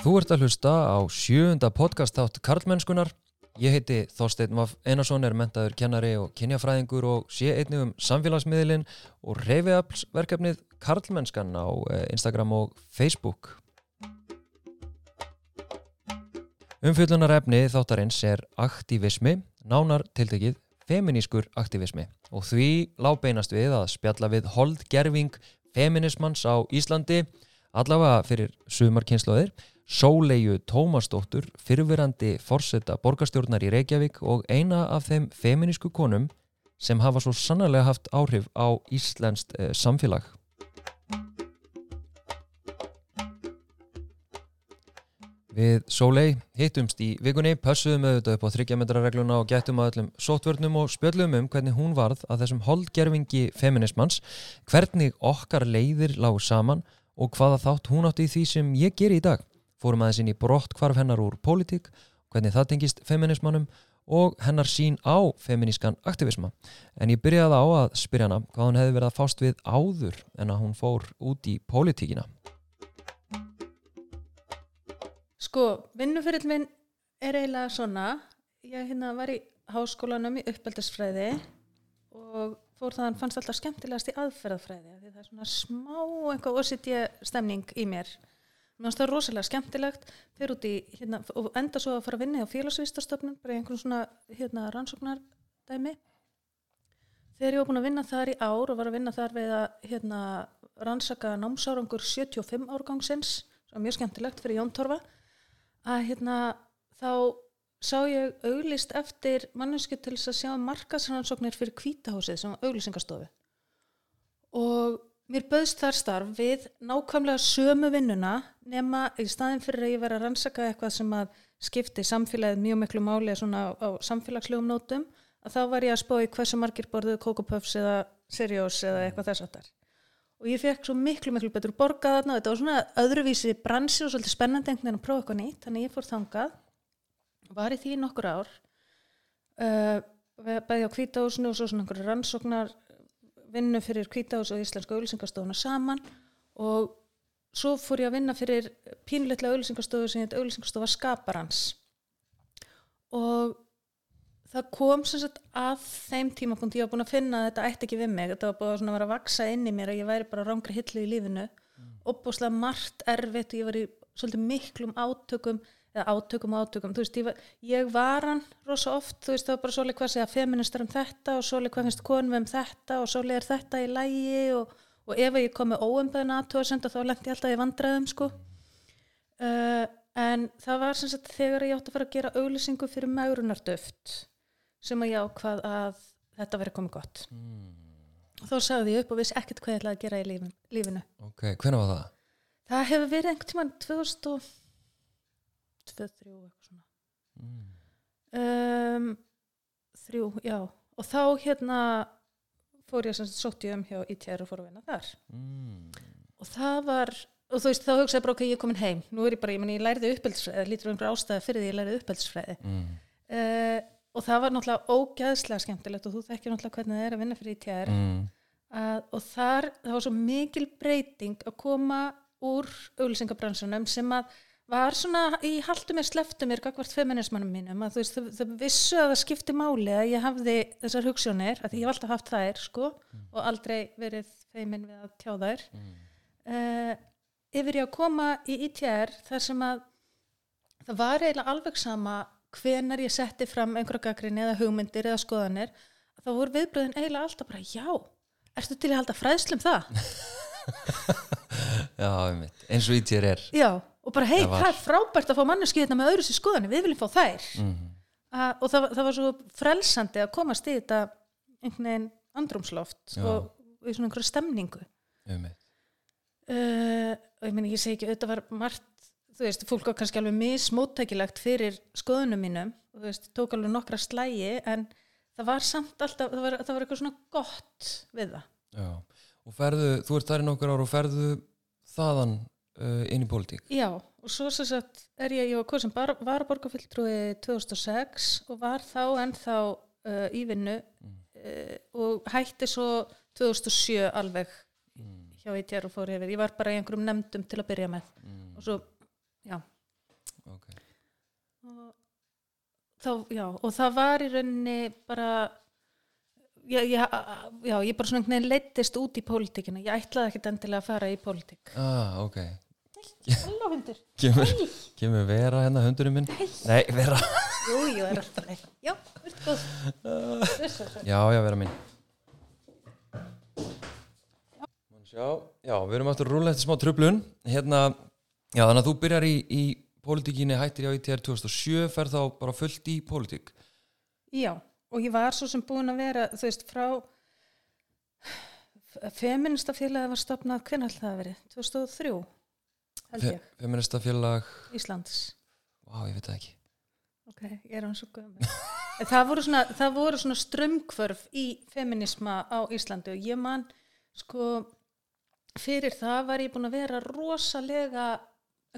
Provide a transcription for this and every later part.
Þú ert að hlusta á sjöunda podcast þátt Karlmennskunar. Ég heiti Þorstein Vaff Einarsson, er mentaður kennari og kynjafræðingur og sé einnig um samfélagsmiðlin og reyfiaflsverkefnið Karlmennskan á eh, Instagram og Facebook. Umfjöllunar efni þáttarins er aktivismi, nánar tiltekið feminískur aktivismi og því lábeinast við að spjalla við holdgerfing feminismans á Íslandi allavega fyrir sumarkynnslóðir Sóleiu Tómasdóttur, fyrfirandi forsetta borgarstjórnar í Reykjavík og eina af þeim feminísku konum sem hafa svo sannarlega haft áhrif á Íslenskt eh, samfélag. Við Sólei hittumst í vikunni, pössuðum auðvitað upp á þryggjametrarregluna og gættum að öllum sótvörnum og spjöllum um hvernig hún varð að þessum holdgerfingi feminismans, hvernig okkar leiðir lág saman og hvaða þátt hún átti í því sem ég ger í dag. Fórum aðeins inn í brott hvarf hennar úr pólitík, hvernig það tengist feminismannum og hennar sín á feminískan aktivisma. En ég byrjaði á að spyrja hana hvað hún hefði verið að fást við áður en að hún fór út í pólitíkina. Sko, vinnufyrill minn er eiginlega svona, ég hérna var í háskólanum í uppeldisfræði og fór það að hann fannst alltaf skemmtilegast í aðferðafræði það er svona smá eitthvað OCD stemning í mér. Mér finnst það rosalega skemmtilegt, fyrir út í hérna, og enda svo að fara að vinna á félagsvístastöfnum, bara einhvern svona hérna, rannsóknardæmi. Þegar ég var búin að vinna þar í ár og var að vinna þar við að hérna, rannsaka námsárangur 75 árgangsins, var mjög skemmtilegt fyrir Jón Torfa, að hérna þá sá ég auglist eftir mannesku til þess að sjá markasrannsóknir fyrir kvítahúsið sem auglisingastofu og mér bauðst þar starf við nákvæmlega sömu vinnuna nema í staðin fyrir að ég vera að rannsaka eitthvað sem að skipti samfélagið mjög miklu máli svona á, á samfélagslegum nótum að þá var ég að spá í hversu margir borðuðu kókopöfs eða seriós eða eitthvað þess að þar og ég fekk svo miklu miklu betur borgað þarna og þetta var svona öðruvísi bransi og svolítið spennandi einhvern veginn að prófa eitthvað nýtt þannig ég fór þangað. Var í því nokkur ár uh, bæði á kvítahúsinu og svo svona einhverju rannsóknar vinnu fyrir kvítahús og íslensku auðlýsingastofuna saman og svo fór ég að vinna fyrir pínleitlega auðlýsingastofu sem heit auðlýsingastofa skaparans og það kom sem sagt að þeim tímapunkt ég var búin að finna að þetta ætti ekki við mig þetta var búin að vera að vaksa inn í mér að ég væri bara rángri hillu í lífinu mm. opbúslega margt erfitt og ég var í svolítið miklum átökum eða átökum og átökum, þú veist, ég var, ég var hann rosa oft, þú veist, það var bara svolítið hvað segja feministar um þetta og svolítið hvað finnst konum um þetta og svolítið er þetta í lægi og, og ef ég kom með óumböðin aðtóðsenda þá lendi ég alltaf í vandræðum sko. Uh, en það var sem sagt þegar ég átti að fara að gera auglýsingu fyrir maurunardöft sem að ég ákvað að þetta veri komið gott. Mm. og þá sagði ég upp og vissi ekkert hvað ég ætlaði að gera í lífin, lífinu. Ok, hvernig var það? Það hefur verið einhvern tíman 2000 og 2-3 eitthvað svona. Mm. um, þrjú, já. Og þá hérna fór ég að sótt ég um hjá ITR og fór að vinna þar. Mm. og það var og þú veist þá hugsaði bara ok, ég er komin heim. Nú er ég bara, ég menn ég læriði uppeldsfræði lítur um einhver ástæði fyrir því ég læriði uppeldsfræði. Mm. uh, og það var náttúrulega ógæðslega skemmtilegt og þú þekkir náttúrulega hvernig það er að vinna fyrir ITR uh, og þar, það var svo mikil breyting að koma úr auglýsingabransunum sem að var svona í haldu mér sleftu mér gagvart feminismannum mínum að þú veist þau, þau vissu að það skipti máli að ég hafði þessar hugssjónir að ég hef alltaf haft þær sko mm. og aldrei verið feimin við að tjá þær mm. uh, yfir ég að koma í ITR þar sem að það var eiginlega alveg sama hvenar ég setti fram einhverja gaggrinni eða hugmyndir eða skoðanir þá voru viðbröðin eiginlega alltaf bara já, ertu til að halda fræðslum það? Já, eins og ITR er Já og bara hei, það, er frábært að fá manneski þetta með öðru sér skoðanir, við viljum fá þær. Mm -hmm. uh, og það, það var svo frelsandi að komast í þetta einhvern veginn andrumsloft Já. og í svona einhverju stemningu. Uh, og ég meni, ég segi ekki auðvitað var margt, þú veist, fólk var kannski alveg mismóttækilegt fyrir skoðunum mínum og þú veist, tók alveg nokkra slægi en það var samt alltaf það var, það var eitthvað svona gott við það. Já, og ferðu, þú ert þar í nokkur ár og ferðu þaðan uh, inn í pólitík Já, og svo sem sagt er ég, ég var hvað sem var að borgarfylltrúi 2006 og var þá ennþá uh, í vinnu mm. uh, og hætti svo 2007 alveg mm. hjá ITR og fór yfir, ég var bara í einhverjum nefndum til að byrja með mm. og svo, já ok. og, þá, já, og það var í rauninni bara já, já, já, ég bara svona einhvern veginn leittist út í pólitíkina, ég ætlaði ekkert endilega að fara í pólitík Ah, ok. Halló hundur Kemur, kemur vera hérna hundurinn minn? Nei, vera. Jú, jú, er alltaf leið Já, verður góð Þessu, þessu. Já, já, vera mín. Sjá, já, við erum aftur að rúla eftir smá trublun. Hérna, já, þannig að þú byrjar í, í pólitíkinni, hættir í ITR 2007, fer þá bara fullt í pólitík. Já, og ég var svo sem búin að vera, þú veist, frá feministafélagi var stopnað, hvernig alltaf það verið? 2003, held Fe, ég, feminista félag, Íslands. vá, ég veit það ekki. Ok, ég er hann svo gömur. það voru svona, það voru svona strömmkvörf í feminisma á Íslandi og ég man, sko, fyrir það var ég búin að vera rosalega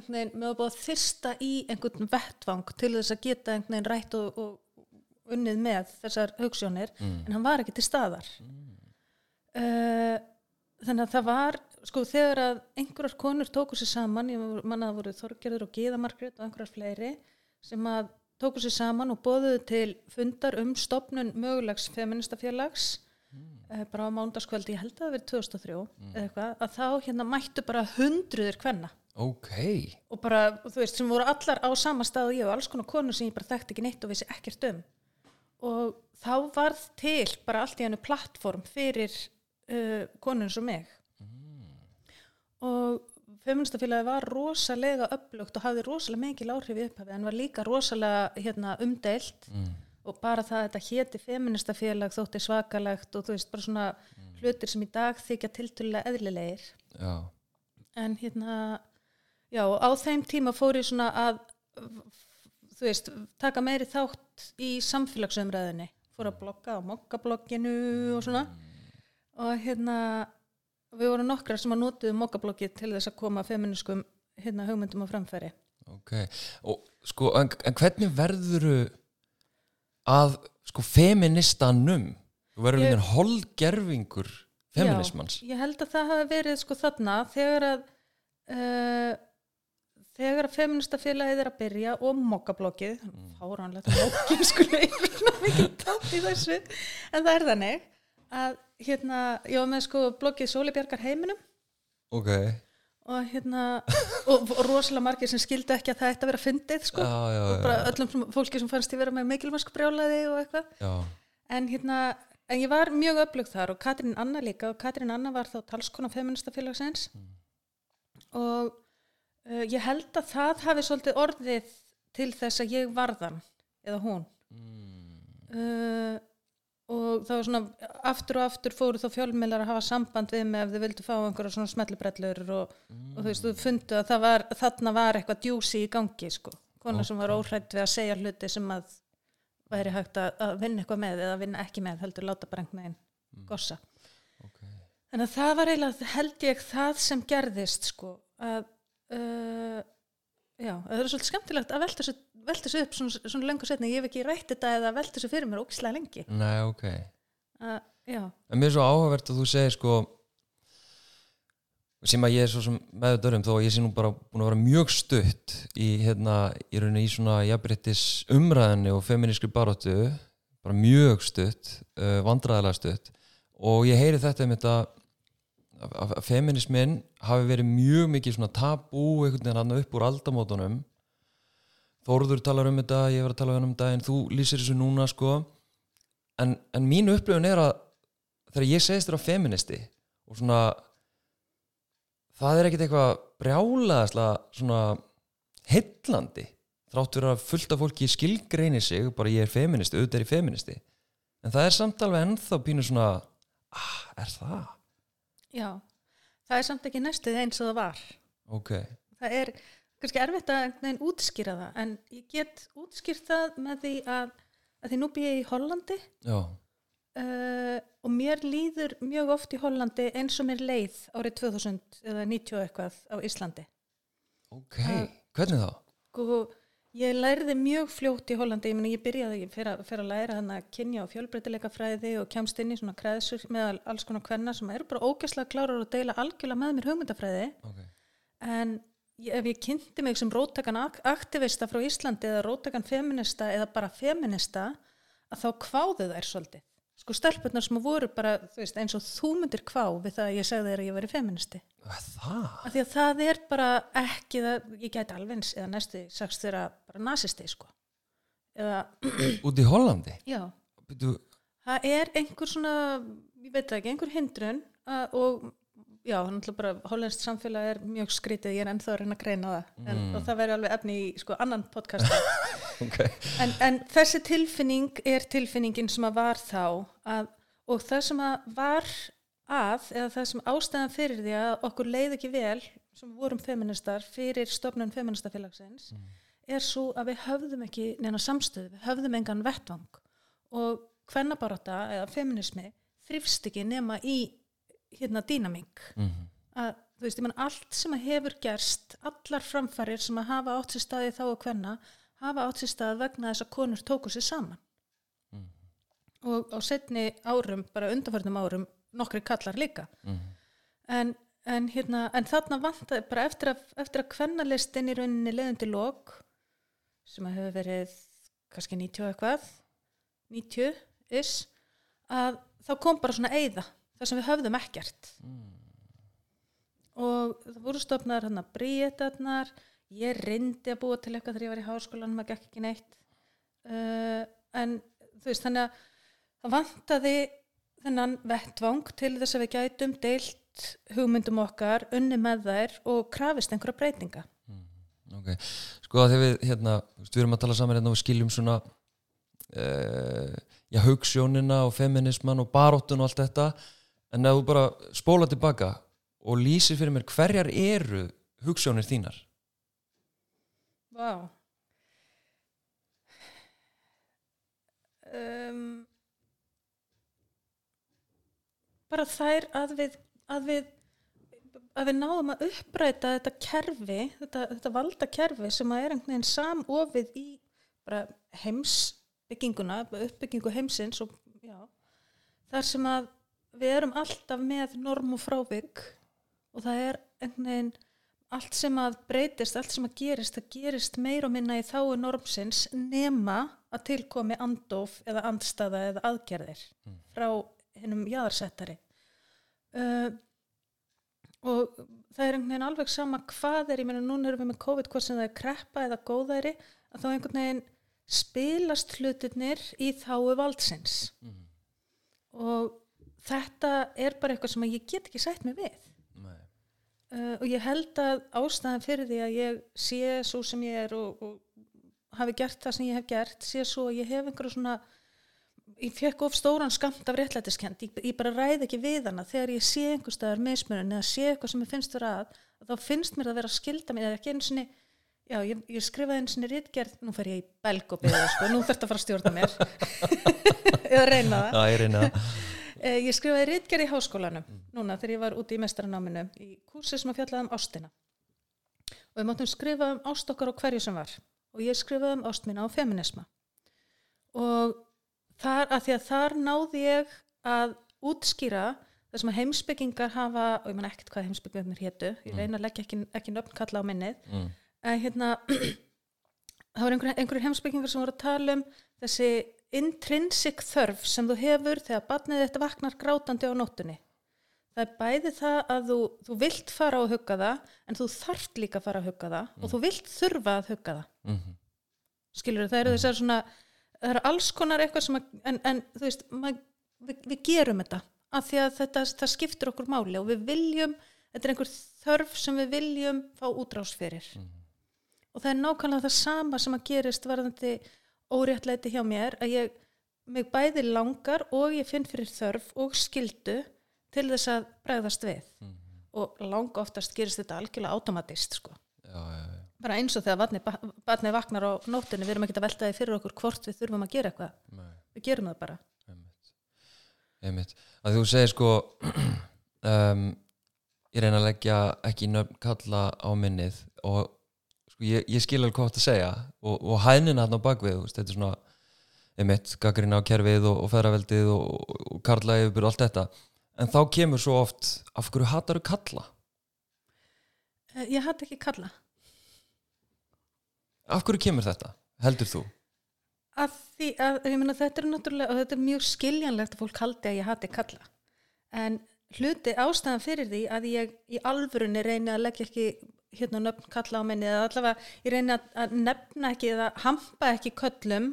veginn, með að búið að þyrsta í einhvern vettvang til þess að geta einhvern veginn rætt og, og unnið með þessar hugssjónir, en hann var ekki til staðar. Uh, þannig að það var, sko, þegar að einhverjar konur tóku sér saman, ég manna að það voru Þorgerður og Gíða Margrét og einhverjar fleiri, sem að tóku sér saman og bóðuðu til fundar um stopnun mögulegs feministafélags mm. bara á mándaskvöldi, ég held að það verið 2003 eða eitthvað, að þá hérna mættu bara hundruðir kvenna. Ok, og bara, þú veist, sem voru allar á sama stað og ég og alls konar konur sem ég bara þekkti ekki neitt og vissi ekkert um. Og þá varð til bara allt í hennu plattform fyrir uh, konur sem mig og feministafélagi var rosalega upplugt og hafði rosalega mikil áhrif í upphafi en var líka rosalega hérna, umdeilt. Og bara það að þetta héti feministafélag þótti svakalegt og þú veist bara svona hlutir sem í dag þykja tiltölulega eðlilegir. Já, en hérna já, og á þeim tíma fór ég svona að þú veist, taka meiri þátt í samfélagsumræðinni fór að blogga á mokkablogginu og svona. Og hérna við vorum nokkrar sem að notuðu mokkabloggið til þess að koma feminiskum hérna hugmyndum á framfæri ok. Og sko, en, en hvernig verðuru að sko feministanum? Þú verður einhvern holgerfingur feminismans. Já, ég held að það hafi verið sko þarna þegar að uh, þegar að feministafélagið er að byrja og mokkabloggið mm. fáránlegt í þessu en það er þannig að hérna, ég var með sko bloggið Sóli Bjargar heiminum. Ok, og hérna og, og rosalega margir sem skildu ekki að það ætti að vera fyndið sko. Já, já, og bara öllum fólki sem fannst ég vera með mikilvæmsk brjálaði og eitthvað. En hérna, en ég var mjög öflug þar og Katrín Anna líka. Og Katrín Anna var þá talskona feministafélagsins og uh, ég held að það hafi svolítið orðið til þess að ég varðan eða hún. Uh, og var svona aftur og aftur fóru þá fjölmiðlar að hafa samband við mig ef þau vildu fá einhverja svona smellubrellur og, og þú veist, þú fundu að var, þarna var eitthvað djúsi í gangi sko, kona sem var óhrætt við að segja hluti sem að væri hægt að, að vinna eitthvað með eða vinna ekki með heldur láta bara einhvern veginn gossa. Ok. Þannig að það var eiginlega, held ég, það sem gerðist, sko, að, uh, já, að það er svolítið skemmtilegt að velta þessu, upp svona, svona lengur setni, ég hef ekki rætt þetta eða velta þessu fyrir mér ógislega lengi. Nei, ok. Uh, En mér er svo áhugavert að þú segir sko sem að ég er svo sem meður um þó að ég sé nú bara búin að vera mjög stutt í hérna, í rauninni í svona jafnbryttis umræðinni og feminískri baróttu bara mjög stutt uh, vandræðilega stutt og ég heyri þetta um þetta að feminismin hafi verið mjög mikið svona tabú einhvern veginn hann upp úr aldamótunum. Þórður talar um þetta, ég var að tala um þetta en þú lýsir þessu núna sko. En, en mín upplifun er að þegar ég segist þér á feministi og svona það er ekkit eitthvað brjálaðislega svona heillandi þrátt fyrir að fullta fólki skilgreini sig bara ég er feministi, auðvitað er ég feministi en það er samt alveg ennþá pínu svona ah, er það? Já, það er samt ekki næstuð eins og það var. Ok, Það er kannski erfitt að útskýra það, en ég get útskýrt það með því að, að því nú býð ég í Hollandi uh, og mér líður mjög oft í Hollandi eins og mér leið árið 2000 eða 90 og eitthvað á Íslandi. ok, hvernig þá? Sko, ég lærði mjög fljótt í Hollandi, ég meni ég byrjaði fyrir að, fyrir að læra hann að kynja og fjölbreytileika fræði og kemst inn í svona kreðsur með alls konar kvenna sem eru bara ógæslega klárar og deila algjörlega með mér hugmyndafræði. Ok, en ég- ef ég kynnti mig sem róttakan ak- aktivista frá Íslandi eða róttakan feminista eða bara feminista að þá kváðu þær svolítið sko stelpurnar sem voru bara þú veist, eins og þú myndir kvá við það að ég segði þér að ég veri feministi Það? því að það er bara ekki það, ég gæti alveg eða næstu sagst þeirra bara nasisti sko eða, Út í Hollandi? já Byrju, það er einhver svona, ég veit ekki, einhver hindrun að, og já, hann ætla bara, hollenskt samfélag er mjög skrítið, ég er ennþá að reyna að greina það. En, og það verður alveg efni í sko annan podcast. Ok. en, en þessi tilfinning er tilfinningin sem að var þá að, og það sem að var að, eða það sem ástæðan fyrir því að okkur leið ekki vel sem vorum feministar fyrir stofnun feministafélagsins er svo að við höfðum ekki neina samstöðu, við höfðum engan vettvang. Og kvennabaróta eða feminismi þrifst ekki nema í hérna dýnaming Mhm. að þú veist, ég menn allt sem að hefur gerst allar framfærir sem að hafa átt sér staði þá og kvenna hafa átt sér stað vegna þess að konur tóku sér saman. Og á setni árum, bara undanförnum árum nokkri kallar líka. En, en hérna en þarna vantaði bara eftir að, eftir að kvennalistin í rauninni leiðandi lók sem að hefur verið kannski 90 og eitthvað 90 is að þá kom bara svona eyða þar sem við höfðum ekkert. Og það voru stofnaðar hann að bríetarnar. Ég reyndi að búa til eitthvað þegar ég var í háskólanum að gekk ekki neitt. Uh, en þú veist þannig að það vantaði þennan vettvang til þess að við gætum deilt hugmyndum okkar unni með þær og krafist einhverja breytinga. Ok, sko að þegar við hérna, við erum að tala saman hérna og við skiljum svona uh, já, hugssjónina og feminisman og baróttun og allt þetta en ef þú bara spóla tilbaka og lýsir fyrir mér hverjar eru hugssjónir þínar. Vá. Um, bara þær að við að við að við náðum að uppræta þetta kerfi þetta, þetta valda kerfi sem að er einhvern veginn samofið í bara heimsbygginguna uppbyggingu heimsins og já, þar sem að við erum alltaf með norm og frávik og það er einhvern veginn allt sem að breytist, allt sem að gerist það gerist meir og minna í þáu normsins nema að tilkomi andof eða andstaða eða aðgerðir frá hennum jáðarsettari uh, og það er einhvern veginn alveg sama hvað er, ég meina núna erum við með COVID hvort sem það er kreppa eða góðæri að þá einhvern veginn spilast hlutirnir í þáu valdsins. Og þetta er bara eitthvað sem ég get ekki sætt mig við. Uh, og ég held að ástæðan fyrir því að ég sé svo sem ég er og, og hafi gert það sem ég hef gert sé svo að ég hef einhverju svona ég fekk of stóran skamt af réttlætiskend ég, ég bara ræði ekki við hana. Þegar ég sé einhver staðar mismunum eða sé eitthvað sem ég finnst vera að þá finnst mér að vera að skilda mér eða ekki einu sinni já, ég, ég skrifaði einu sinni rítgerð nú fer ég í belg og byrja sko, nú þarf að fara að stjórna mér. Eða reyna það. Já, ég reyna það Ég skrifaði rítgerð í háskólanum núna þegar ég var úti í mestaranáminu í kursi sem að fjallaði um ástina. Og við máttum skrifa um ást okkar á hverju sem var. Og ég skrifaði um ást mína á feminisma og þar, að því að þar náði ég að útskýra það sem að heimsbyggingar hafa og ég man ekkert hvað heimsbyggingarnir hétu ég reyna að leggja ekki, ekki nöfn kalla á minnið mm. en hérna það var einhverjum einhver heimsbyggingar sem voru að tala um þessi intrinsic þörf sem þú hefur þegar barnið þetta vaknar grátandi á nóttunni. Það er bæði það að þú, þú vilt fara á að hugga það en þú þarft líka að fara að hugga það og þú vilt þurfa að hugga það. Mm skilur það eru þessar svona það eru alls konar eitthvað sem að, en, en þú veist, mað, við, við gerum þetta af því að þetta, það skiptir okkur máli og við viljum, þetta er einhver þörf sem við viljum fá útrás fyrir. Og það er nákvæmlega það sama sem að gerist varðandi óréttlæti hjá mér að ég mig bæði langar og ég finn fyrir þörf og skildu til þess að bregðast við og langa oftast gerist þetta algjörlega automatist sko Já, já, já bara eins og þegar barnið, vaknar á nóttunni við erum ekki að velta því fyrir okkur hvort við þurfum að gera eitthvað Nei. við gerum það bara Einmitt. Einmitt. Að þú segir sko um, ég reyna að leggja ekki nöfn kalla á minnið og ég, ég skil alveg þetta að segja og, og hæðnina hann á bakvið veist, þetta er svona einmitt, gaggrina á kerfið og, og feðraveldið og, og, karla yfirbyrð og allt þetta en þá kemur svo oft af hverju hatar þú kalla? Eh, ég hatt ekki kalla Af hverju kemur þetta, heldur þú? að því að, ég meina þetta er náttúrulega og þetta er mjög skiljanlegt að fólk haldi að ég hati kalla en hluti ástæðan fyrir því að ég í alvörunni reyni að leggja ekki hérna nöfn kalla á menni eða allavega ég reyni að, nefna ekki eða hampa ekki köllum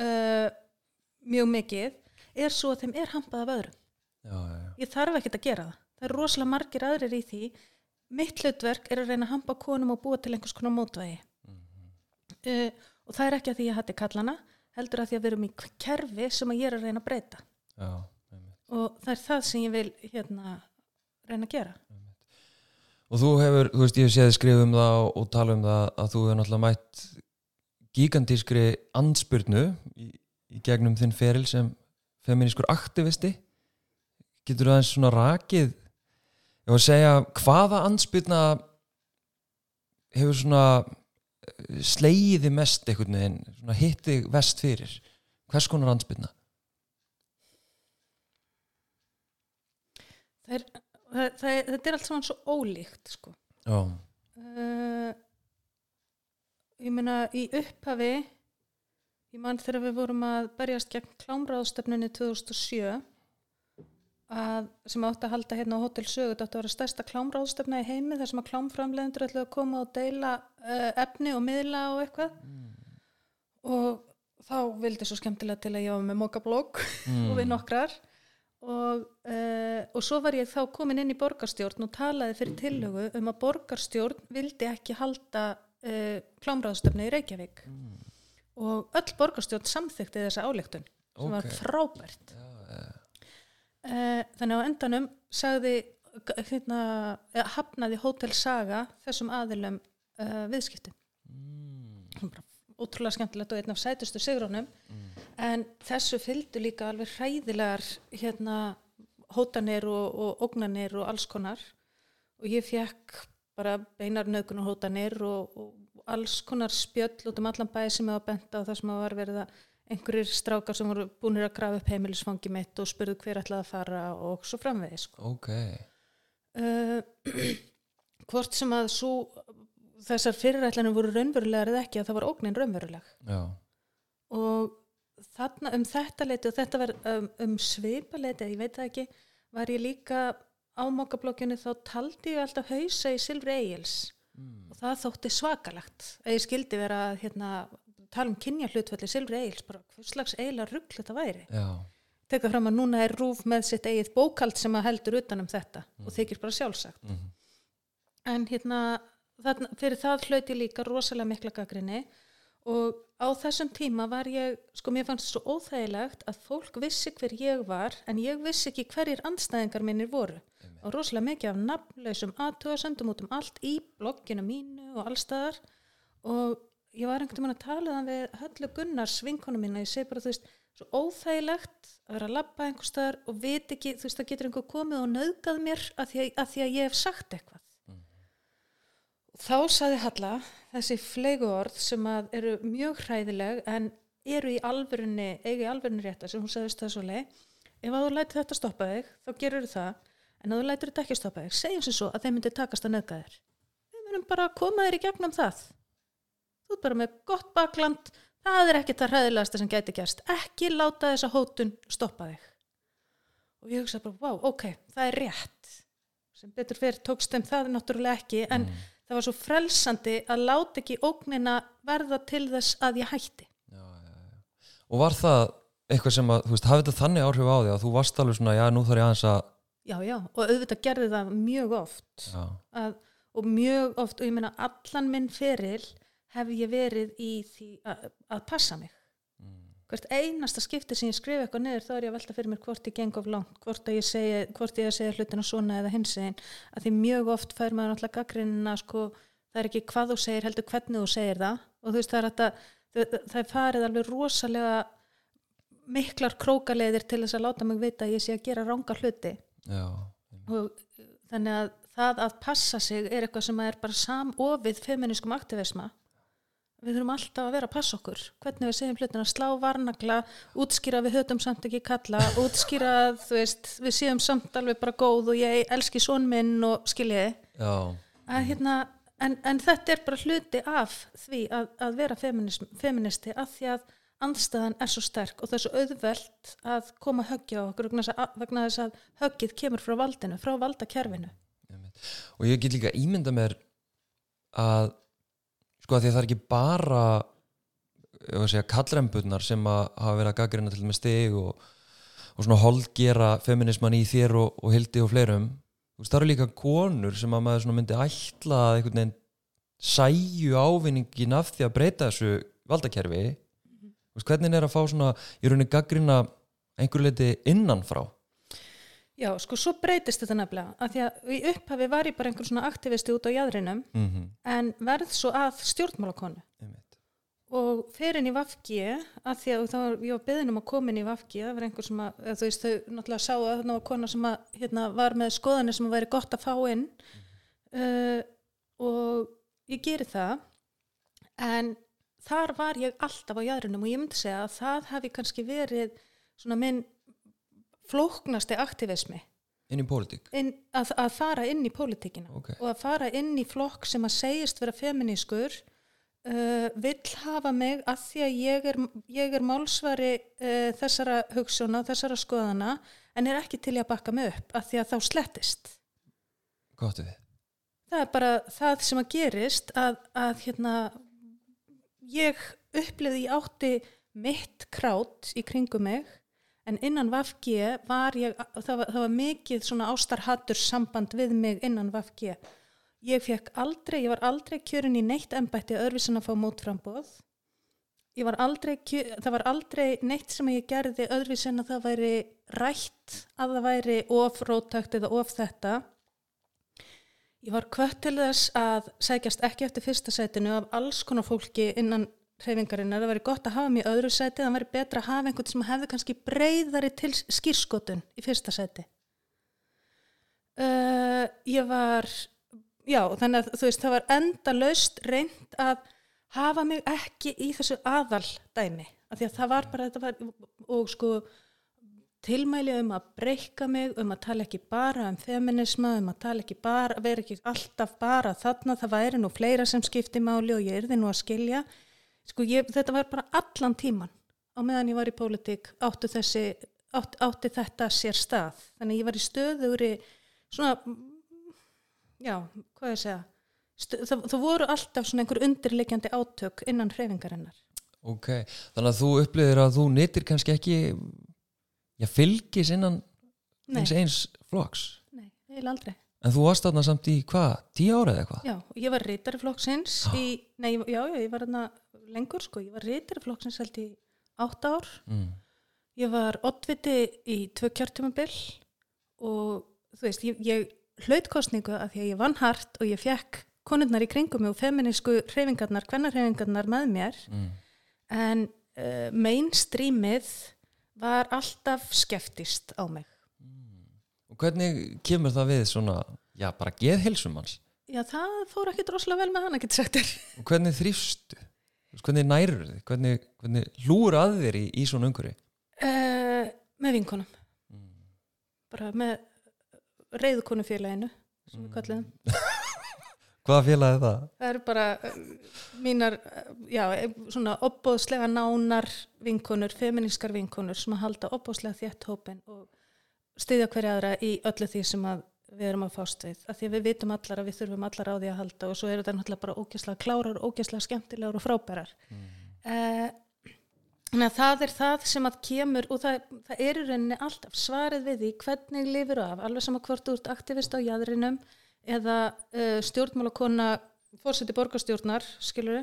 uh, mjög mikið er svo að þeim er hampað af öðrum. Já, já, já. ég þarf ekkert að gera það. Það er rosalega margir aðrir í því. Mitt hlutverk er að reyna að hampa konum og búa til einhvers konar mótvægi. Uh, og það er ekki að því ég hati kallana heldur að því að við erum í kerfi sem að ég er að reyna að breyta. Og það er það sem ég vil hérna reyna að gera Og þú hefur, þú veist, ég hef séð skrifa um það og, og tala um það að þú hefur náttúrulega mætt gigantískri andspyrnu í, í gegnum þinn feril sem feminískur aktivisti. Getur þú aðeins svona rakið, ég var að segja, hvaða andspyrna hefur svona eh, slegiði mest einhvern veginn, hitti vest fyrir? Hvers konar andspyrna? það er, það, það þetta er allt saman svo ólíkt sko. Já, uh, ég meina í upphafi ég mann þegar við vorum að berjast gegn klámráðstöfnunni 2007 að, sem átti að halda hérna á Hotel Sögu þetta átti að vera stærsta klámráðstöfna í heimi þar sem að klámframlegendur ætlaði að koma og deila uh, efni og miðla og eitthvað. Og þá vildi svo skemmtilega til að ég var með mokablokk og við nokkrar og, uh, og svo var ég þá komin inn í borgarstjórn og talaði fyrir tillögu um að borgarstjórn vildi ekki halda uh, klámráðstöfnu í Reykjavík og öll borgarstjórn samþykti þessa áleiktun sem var frábært já, já. uh, þannig á endanum sagði hérna, hafnaði Hotel Saga þessum aðilum viðskiptum Mm. bara ótrúlega skemmtilegt og einn af sætustu sigrónum en þessu fylgdu líka alveg hræðilegar hérna hótanir og, og ógnanir og alls konar. Og ég fekk bara beinar nöðgunar hótanir og, og alls konar spjöll út um allan bæði sem ég var bent á það sem var verið að einhverjir strákar sem voru búinir að grafa upp heimilisfangi mitt og spurðu hver ætlaði að fara og svo framvegis sko. Ok, uh, hvort sem að svo, þessar fyrirætlanir voru raunverulegar eða ekki að það var ógnin raunveruleg. Já, og þarna um þetta leiti og þetta var um, um svipa leiti, ég veit það ekki var ég líka á mokkablokkjunni þá taldi ég alltaf hausa í Silfri Egils. Og það þótti svakalagt að ég skildi vera að hérna, tala um kynja hlutfalli Silfri Egils bara hvers slags eiginlega rugl þetta væri. Já, teka fram að núna er rúf með sitt eigið bókald sem að heldur utan um þetta og þykir bara sjálfsagt. Mhm. en hérna þarna, fyrir það hlaut ég líka rosalega mikla gaggrinni og á þessum tíma var ég, sko mér fannst svo óþægilegt að fólk vissi hver ég var en ég vissi ekki hverjir andstæðingar minnir voru. Og rosalega mikið af nafnlausum aðtöðasendum út um allt í blogginu mínu og allstaðar og ég var einhvern veginn að tala það við höllu Gunnars vinkonu mína, ég segi bara þú veist svo óþægilegt að vera að labba einhver staðar og veit ekki, þú veist það getur einhver komið og nauðgað mér að því að, að, því að ég hef sagt eitthvað þá saði Halla þessi flegu orð sem að eru mjög hræðileg en eru í alvörunni, eiga í alvörunni rétta sem hún sagðist það svo leið ef að þú lætir þetta stoppa þig, þá gerur það en að þú lætir þetta ekki stoppa þig, segjum sem svo að þeim myndi takast að neðga þér. Við munum bara koma þér í gegnum það. Þú ert bara með gott bakland það er ekki það hræðilegasta sem gæti gerst. Ekki láta þessa hótun stoppa þig. Og ég hugsa bara, wow, ok, það er rétt. Sem betur fyrir tókst þeim það náttúrulega ekki en það var svo frelsandi að láta ekki ógnina verða til þess að ég hætti. Já, já, já. Og var það eitthvað sem að, þú veist, hafði þetta þannig áhrif á því að þú varst alveg svona, já, nú þarf ég aðeins að, já, já, og auðvitað gerði það mjög oft. Að, og mjög oft, og ég meina allan minn feril hef ég verið í því að, að passa mig hvert einasta skipti sem ég skrifa eitthvað niður þá er ég að velta fyrir mér hvort ég geng of langt hvort, ég segi, hvort ég segja hlutina svona eða hins einn, að því mjög oft fær maður náttúrulega gaggrinina sko, það er ekki hvað þú segir, heldur hvernig þú segir það. Og þú veist það er að það, er farið alveg rosalega miklar krókaleiðir til þess að láta mig vita að ég sé að gera ranga hluti. Já, og þannig að það að passa sig er eitthvað sem er bara samofið feminískum aktivisma við þurfum alltaf að vera að passa okkur. Hvernig við segjum hlutina, slá varnagla útskýra við höfum samt ekki kalla útskýra, að, veist, við séum samt alveg bara góð og ég elski són minn og skiljiði að hérna, en, en þetta er bara hluti af því að, að vera feministi af því að andstæðan er svo sterk og það er svo auðvelt að koma að höggja okkur að, vegna þess að höggið kemur frá valdinu, frá valdakerfinu. Og ég get líka ímynda mér að sko að því að það er ekki bara kallremburnar sem að hafa verið að gaggrina til með stig og, og svona holdgera feminisman í þér og, og hildi og fleirum. Það eru líka konur sem að maður myndi ætla að einhvern veginn sæju ávinningin af því að breyta þessu valdakerfi. Mm. veist, hvernig er að fá svona í rauninni gaggrina einhver leiti innanfrá Já, sko, svo breytist þetta nefnilega að því að í upphafi var ég bara einhvern svona aktivisti út á jæðrinum mm -hmm. en verð svo að stjórnmálakonu og fer inn í Vafgi að því að var, ég var beðin um að koma inn í Vafgi það var einhver sem að, þú veist, þau náttúrulega sá að það var kona sem að, hérna, var með skoðanir sem að væri gott að fá inn mm. uh, og ég geri það en þar var ég alltaf á jæðrinum og ég myndi segja að það hefði kannski verið svona minn flóknasti aktivismi. Inn í pólitík? Að, að fara inn í pólitíkina okay. og að fara inn í flokk sem að segist vera feminískur uh, vill hafa mig að því að ég er, ég er málsvari uh, þessara hugssjóna þessara skoðana en er ekki til að bakka mig upp að því að þá slettist. Gott við Það er bara það sem að gerist að, að hérna ég uppliði átti mitt krát í kringum mig en innan Vafgi var ég, það var, það var mikið svona ástarhattur samband við mig innan Vafgi. Ég fekk aldrei, ég var aldrei kjörin í neitt ennbætti öðruvísin að fá mótframbóð. Ég var aldrei, það var aldrei neitt sem ég gerði öðruvísin að það væri rætt, að það væri of rótakt eða of þetta. Ég var kvött til þess að sækjast ekki eftir fyrsta sætinu af alls konar fólki innan hreyfingarinnar, það væri gott að hafa mjög öðru sæti, það væri betra að hafa einhvern sem hefði kannski breyðari til skýrskotun í fyrsta sæti. Uh, ég var já, þannig að þú veist, það var enda laust reynd að hafa mig ekki í þessu aðal dæmi, af því að það var bara var, og sko tilmæli um að breyka mig um að tala ekki bara um feminisma um að tala ekki bara, vera ekki alltaf bara þarna, það væri nú fleira sem skipti máli og ég erði nú að skilja sko ég, þetta var bara allan tíman á meðan ég var í pólitík áttu, þessi, átt, átti þetta sér stað. Þannig ég var í stöðugri svona já, hvað ég segja? Stöð, það, það voru alltaf svona einhver undirleikjandi átök innan hreifingarinnar Ok, þannig að þú upplýðir að þú neytir kannski ekki já, fylgis innan eins eins floks Nei, eiginlega aldrei En þú varst þarna samt í hvað, tíu ára eða eitthvað? Já, ég var reytari flokksins í, nei, já, já, ég var þarna lengur sko, ég var reytari flokksins held í átt ár mm. ég var oddviti í tvö kjörtumabill og þú veist, ég, ég hlaut kostningu að því að ég vann hart og ég fekk konurnar í kringum og feminísku hreyfingarnar, hvernarhreyfingarnar með mér mm. en uh, mainstreamið var alltaf skeftist á mig hvernig kemur það við svona, já bara geðhilsum hans? Já, það fór ekki droslega vel með hann, ekki tsektir Og hvernig þrýfstu? hvernig nærur þið, hvernig, hvernig hlúur að þér í, í svona umhverfi uh, með vinkonum mm. bara með reyðkonufélaginu sem við kallum hvaða félag er það? það eru bara uh, mínar uh, já, svona opbóðslega nánar vinkonur, feminískar vinkonur sem að halda opbóðslega þétt hópin og styðja hverja aðra í öllu því sem við erum að fást við, af því við vitum allar að við þurfum allar á því að halda og svo eru þetta náttúrulega bara ógæslega klárar, ógæslega skemmtilegar og frábærar. Mm. uh, þannig að það er það sem að kemur og það, það er í rauninni alltaf svarið við því hvernig lifir af, alveg sama hvort úr aktivist á jæðrinum eða uh, stjórnmálakona fórseti borgarstjórnar, skilur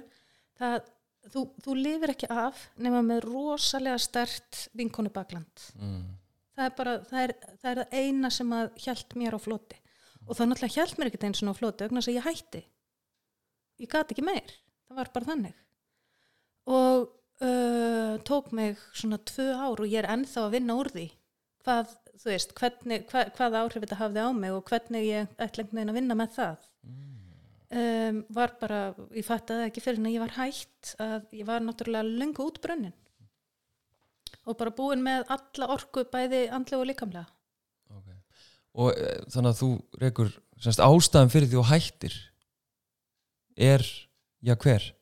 það, þú, þú lifir ekki af nema með rosalega stert vinkonu bakland. Mm það er bara, það er það, er það eina sem að hjælt mér á floti. Og það náttúrulega hjælt mér ekkert eins og á floti vegna þess að ég hætti. Ég gati ekki meir, það var bara þannig. Og uh, tók mig svona tvö ár og ég er ennþá að vinna úr því. Hvað, þú veist, hvernig, hvað, hvað áhrif þetta hafði á mig og hvernig ég ætla einhvern veginn að vinna með það. Um, var bara, ég fattaði ekki fyrir en ég var hætt að ég var náttúrulega lengu útbrönnin og bara búin með alla orku bæði andlega og líkamlega okay. og e, þannig að þú reykur semst, ástæðan fyrir því og hættir er, já hver?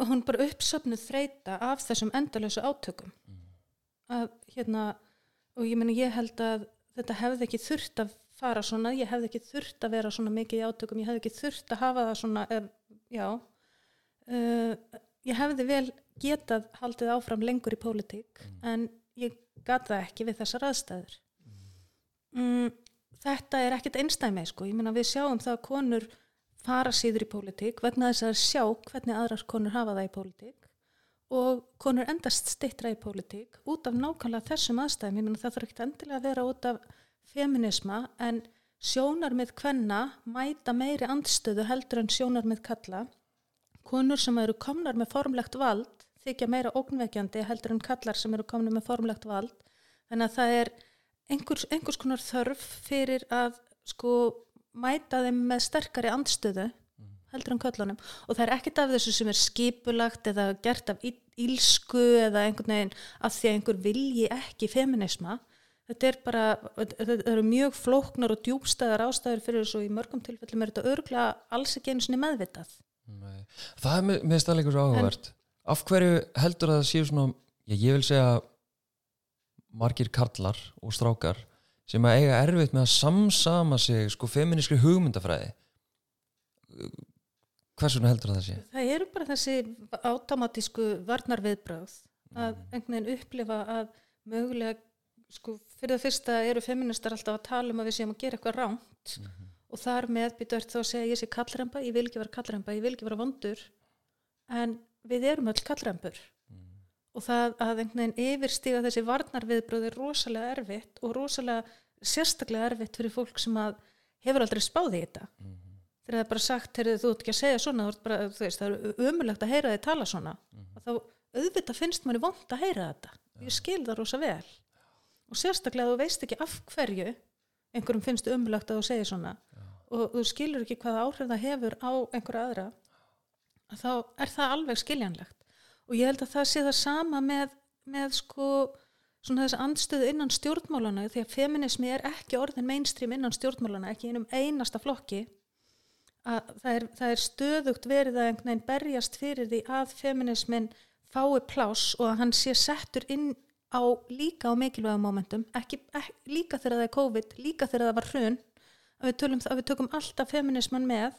hún bara uppsöfnuð þreita af þessum endalösu átökum að hérna og ég meni ég held að þetta hefði ekki þurft að fara svona, ég hefði ekki þurft að vera svona mikið í átökum, ég hefði ekki þurft að hafa það svona, ef, já uh, ég hefði vel getað haldið áfram lengur í pólitík en ég gat það ekki við þessar aðstæður. Mm, þetta er ekkit einstæmi sko, ég meina við sjáum það að konur fara síður í pólitík vegna þess að sjá hvernig aðrar konur hafa það í pólitík og konur endast stittra í pólitík út af nákvæmlega þessum aðstæðum, ég meina það þarf ekki endilega að vera út af feminisma en sjónarmið kvenna mæta meiri andstöðu heldur en sjónarmið kalla konur sem eru komnar með formlegt vald þykja meira ógnvekjandi heldur en kallar sem eru komnar með formlegt vald. Þannig að það er einhvers, einhvers konar þörf fyrir að sko mæta þeim með sterkari andstöðu heldur en köllunum og það er ekkert af þessu sem er skipulagt eða gert af ílsku eða einhvern veginn að því að einhver vilji ekki feminisma þetta er bara, þetta eru mjög flóknar og djúbstæðar ástæður fyrir þessu og í mörgum tilfellum er þetta örgla alls ekki einu sinni meðvitað Nei. Það er með, með stæðleikur svo áhugavert. Af hverju heldur að það séu svona ég, ég vil segja margir karlar og strákar sem að eiga erfitt með að samsama sig sko feminískri hugmyndafræði. Hversuna heldur það að sé? Það eru bara þessi automatísku varnarviðbröð að einhvern veginn upplifa að mögulega, sko, fyrir það fyrsta eru feministar alltaf að tala um að við séum að gera eitthvað ránt og þar með býtu þá að segja ég sé kallremba, ég vil ekki vera kallremba, ég vil ekki vera vondur. En við erum öll kallrembur og það að einhvern veginn yfirstíga þessi varnarviðbröð er rosalega erfitt og rosalega sérstaklega erfitt fyrir fólk sem að hefur aldrei spáði í þetta. Þegar það er bara sagt, heyrðu, þú ert ekki að segja svona bara, þú veist, það er umulegt að heyra þig tala svona. Og þá auðvitað finnst manni vond að heyra þetta. Ég skil það rosa vel. Og sérstaklega þú veist ekki af hverju einhverjum finnst umulegt að þú segja svona og þú skilur ekki hvaða áhrif það hefur á einhverja aðra að þá er það alveg skiljanlegt. Og ég held að það sé það sama með, með sko svona þessi andstöðu innan stjórnmálana því að feminismi er ekki orðin mainstream innan stjórnmálana, ekki einum einasta flokki að það er, það er stöðugt verið að einhvern veginn berjast fyrir því að feminismin fái pláss og að hann sé settur inn á líka á mikilvægum momentum, ekki, ekki, líka þegar það er COVID, líka þegar það var hrun að við, tölum, að við tökum alltaf feminisman með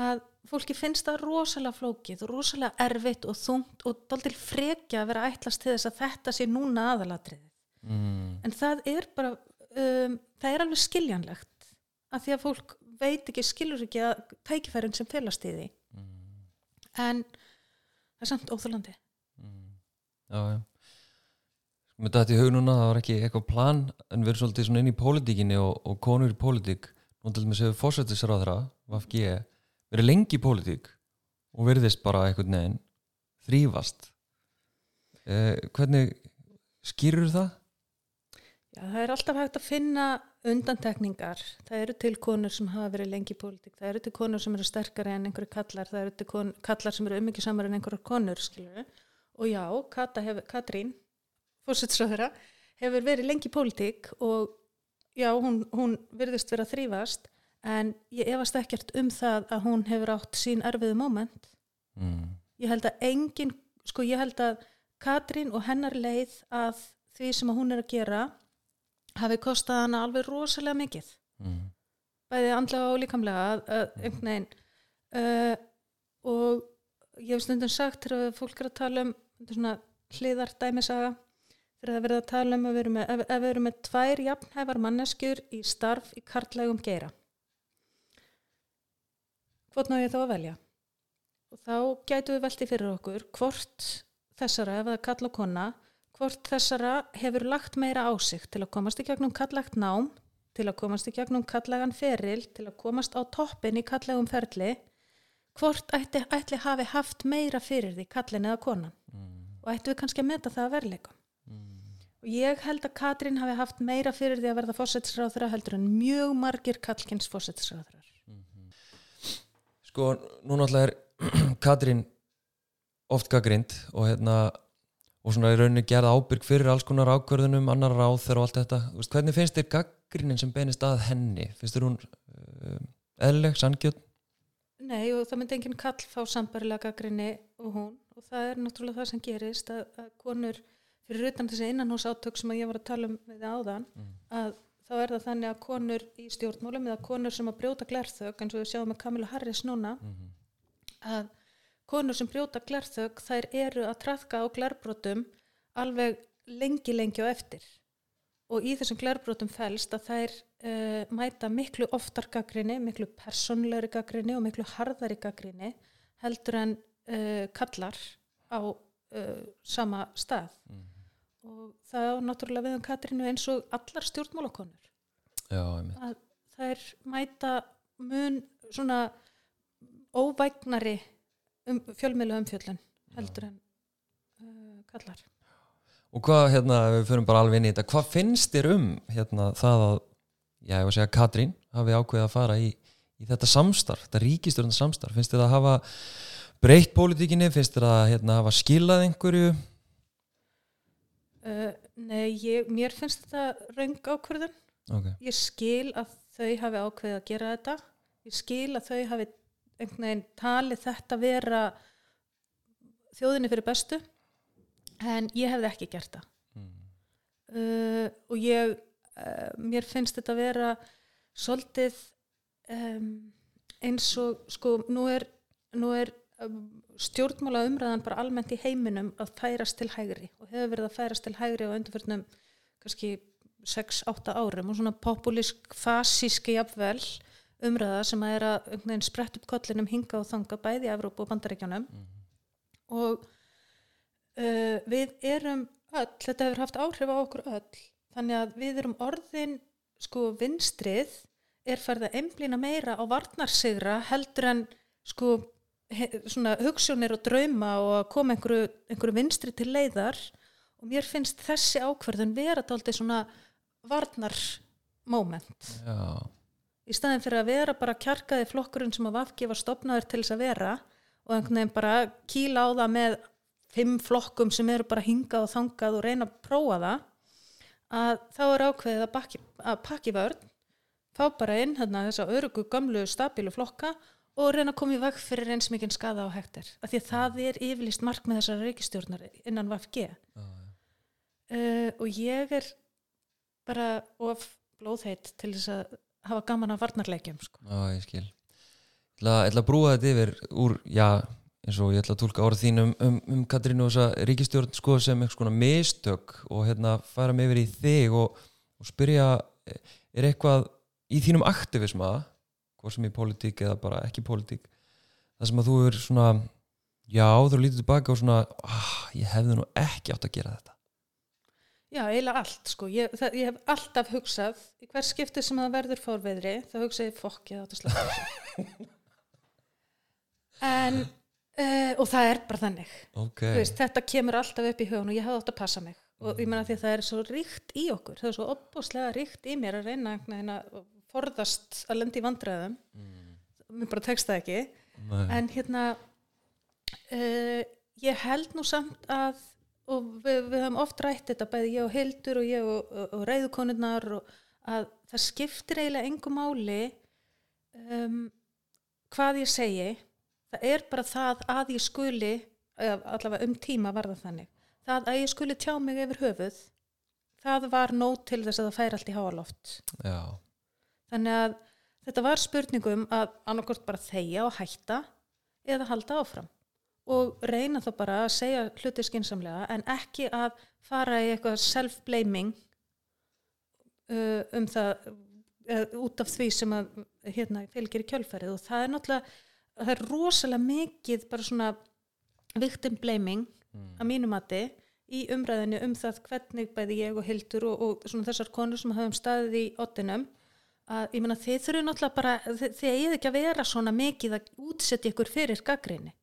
að fólki finnst það rosalega flókið og rosalega erfitt og þungt og daldil frekja að vera ætlast til þess að þetta sé núna aðalatriðið. Mm. en það er bara um, það er alveg skiljanlegt að því að fólk veit ekki, skilur ekki að tækifærin sem felast í því. En það er samt óþálandi Já, já. Mér dætti í hug núna, það var ekki eitthvað plan en við erum svolítið inn í pólitíkinni og, og konur í pólitík, nú til dæmis hefur fórsættisráðra, VFG verið lengi í pólitík og verðist bara einhvern veginn þrýfast eh, hvernig skýrur það? Já, það er alltaf hægt að finna undantekningar. Það eru til konur sem hafa verið lengi í pólitík. Það eru til konur sem eru sterkari en einhverju kallar. Það eru til kon, kallar sem eru ummikið samar en einhverju konur, skilur Og já, hef, Katrín, fórsetsröðura, hefur verið lengi í pólitík og já, hún, hún virðist vera þrýfast en ég efast ekkert um það að hún hefur átt sín erfiðu moment. Mm. Ég held að engin, sko ég held að Katrín og hennar leið að því sem að hún er að gera hafi kostað hana alveg rosalega mikið Mm. bæði andlega og líkamlega að, að einhvern veginn uh, og ég hef stundum sagt þegar fólk er að tala um svona hliðar þegar það verið að tala um að við erum með, ef, ef við erum með tvær jafnhæfar manneskjur í starf í kartlægum geira. Hvort ná ég þá að velja? Og þá gætu við velti fyrir okkur hvort þessara, ef það er kall og konna hvort þessara hefur lagt meira á sig til að komast í gegnum kallægt nám til að komast í gegnum kallægan feril til að komast á toppin í kallægum ferli hvort ætti, ætli hafi haft meira fyrir því kallin eða konan. Og ættu við kannski að meta það að verleika og ég held að Katrín hafi haft meira fyrir því að verða fósettisráðra heldur en mjög margir kallkins fósettisráðrar Sko, nú náttúrulega er Katrín oft gaggrind og hérna og svona í rauninni gerða ábyrg fyrir alls konar ákvörðunum, annar ráð þegar og allt þetta Þú veist, hvernig finnst þér gaggrinin sem beinist að henni? Finnst þér hún uh, eðlileg, sanngjöld? nei og það myndi enginn kall fá sambarilega gaggrinni og hún og það er náttúrulega það sem gerist að, að konur fyrir utan þessi innanhús átök sem að ég var að tala um við áðan að þá er það þannig að konur í stjórnmálum eða konur sem að brjóta glerþög eins og við sjáum með Kamila Harris núna að konur sem brjóta glerþög þær eru að trafka á glerbrotum alveg lengi lengi og eftir. Og í þessum glerbrotum fælst að þær uh, mæta miklu oftar gaggrinni, miklu personlegri gaggrinni og miklu harðari gaggrinni heldur en uh, kallar á uh, sama stað og það er náttúrulega við um Katrínu eins og allar stjórnmálakonur. Já, að þær mæta mun svona óvægnari um, fjölmiðlu umfjöllun heldur en uh, kallar. Og hvað, hérna, við förum bara alveg inn í þetta, hvað finnst þér um hérna, það að, já, ég var að segja Katrín hafi ákveðið að fara í, í þetta samstarf, þetta ríkistjórn samstarf, finnst þér að hafa breytt pólitíkinni, finnst þér að hérna, hafa skilað einhverju? Uh, Nei, ég, mér finnst þetta raung ákvörðun. Ok, ég skil að þau hafi ákveðið að gera þetta. Ég skil að þau hafi einhvern veginn talið þetta vera þjóðinni fyrir bestu en ég hefði ekki gert það. Uh, og ég uh, mér finnst þetta vera svolítið um, eins og sko nú er, nú er stjórnmála umræðan bara almennt í heiminum að færast til hægri og hefur verið að færast til hægri á undirförnum kannski 6-8 árum og svona populísk fasíski jafnvel umræða sem að er að sprett upp kollinum hinga og þanga bæði í Evrópu og Bandaríkjunum. Og uh, við erum öll, þetta hefur haft áhrif á okkur öll þannig að við erum orðin sko vinstrið er farið að emblina meira á varnarsigra heldur en sko svona hugsunir og drauma og að koma einhverju, einhverju vinstri til leiðar. Og mér finnst þessi ákverðun vera dálítið svona varnarmoment. Í staðin fyrir að vera bara kjarkaði flokkurinn sem að vafki var stopnaður til þess að vera og einhvern veginn bara kýla á það með fimm flokkum sem eru bara hingað og þangað og reyna að prófa það að þá er ákveðið að, bakki, að pakki vörn fá bara inn hérna, þessa örugu gamlu stabílu flokka og reyna að koma í veg fyrir eins mikið skada á hektar af því að það er yfirlýst mark með þessar reykistjórnar innan VFG já, uh, og ég er bara of blóðheit til þess að hafa gaman af varnarleikjum sko. já, ég skil. Ég ætla, ætla að brúa þetta yfir úr, já, eins og ég ætla að tólka orð þín um, um, um Katrínu og þessa ríkistjórn sko sem eitthvað svona mistök og hérna fara mig yfir í þig og, og spyrja, er eitthvað í þínum aktivisma, hvað sem í pólitík eða bara ekki pólitík, það sem að þú er svona, já, þú lítið tilbaka og svona, ah, ég hefði nú ekki átt að gera þetta. Já, eiginlega allt sko. Ég, það, ég hef alltaf hugsað, í hver skipti sem það verður fórveðri, þá hugsa ég fokk, ég átt að slaka en, uh, og það er bara þannig. Ok, Þú Veist, þetta kemur alltaf upp í hugun og ég hef átt að passa mig. Og ég meina því að það er svo ríkt í okkur, það er svo opbúslega ríkt í mér að reyna að forðast að lendi í vandræðum. Mér bara tekst það ekki. Nei. En hérna, uh, ég held nú samt að, og við, við höfum oft rætt þetta, bæði ég og Hildur og ég og, og, og reyðukonurnar og að það skiptir eiginlega engu máli um, hvað ég segi. Það er bara það að ég skuli, eða allavega um tíma var það þannig, það að ég skuli tjá mig yfir höfuð, það var nót til þess að það færi allt í háaloft. já, Þannig að þetta var spurningum að annarkort bara þegja og hætta eða halda áfram. Og reyna þá bara að segja hluti skinsamlega en ekki að fara í eitthvað self-blaming uh, um það uh, út af því sem að hérna fylgir í kjölfærið og það er náttúrulega það er rosalega mikið bara svona victim blaming að mínu mati í umræðinu um það hvernig bæði ég og Hildur og, og svona þessar konur sem hafum staðið í ottinum að ég meina þið þurfum náttúrulega bara þið, þið eigið ekki að vera svona mikið að útsetja ykkur fyrir gaggrinni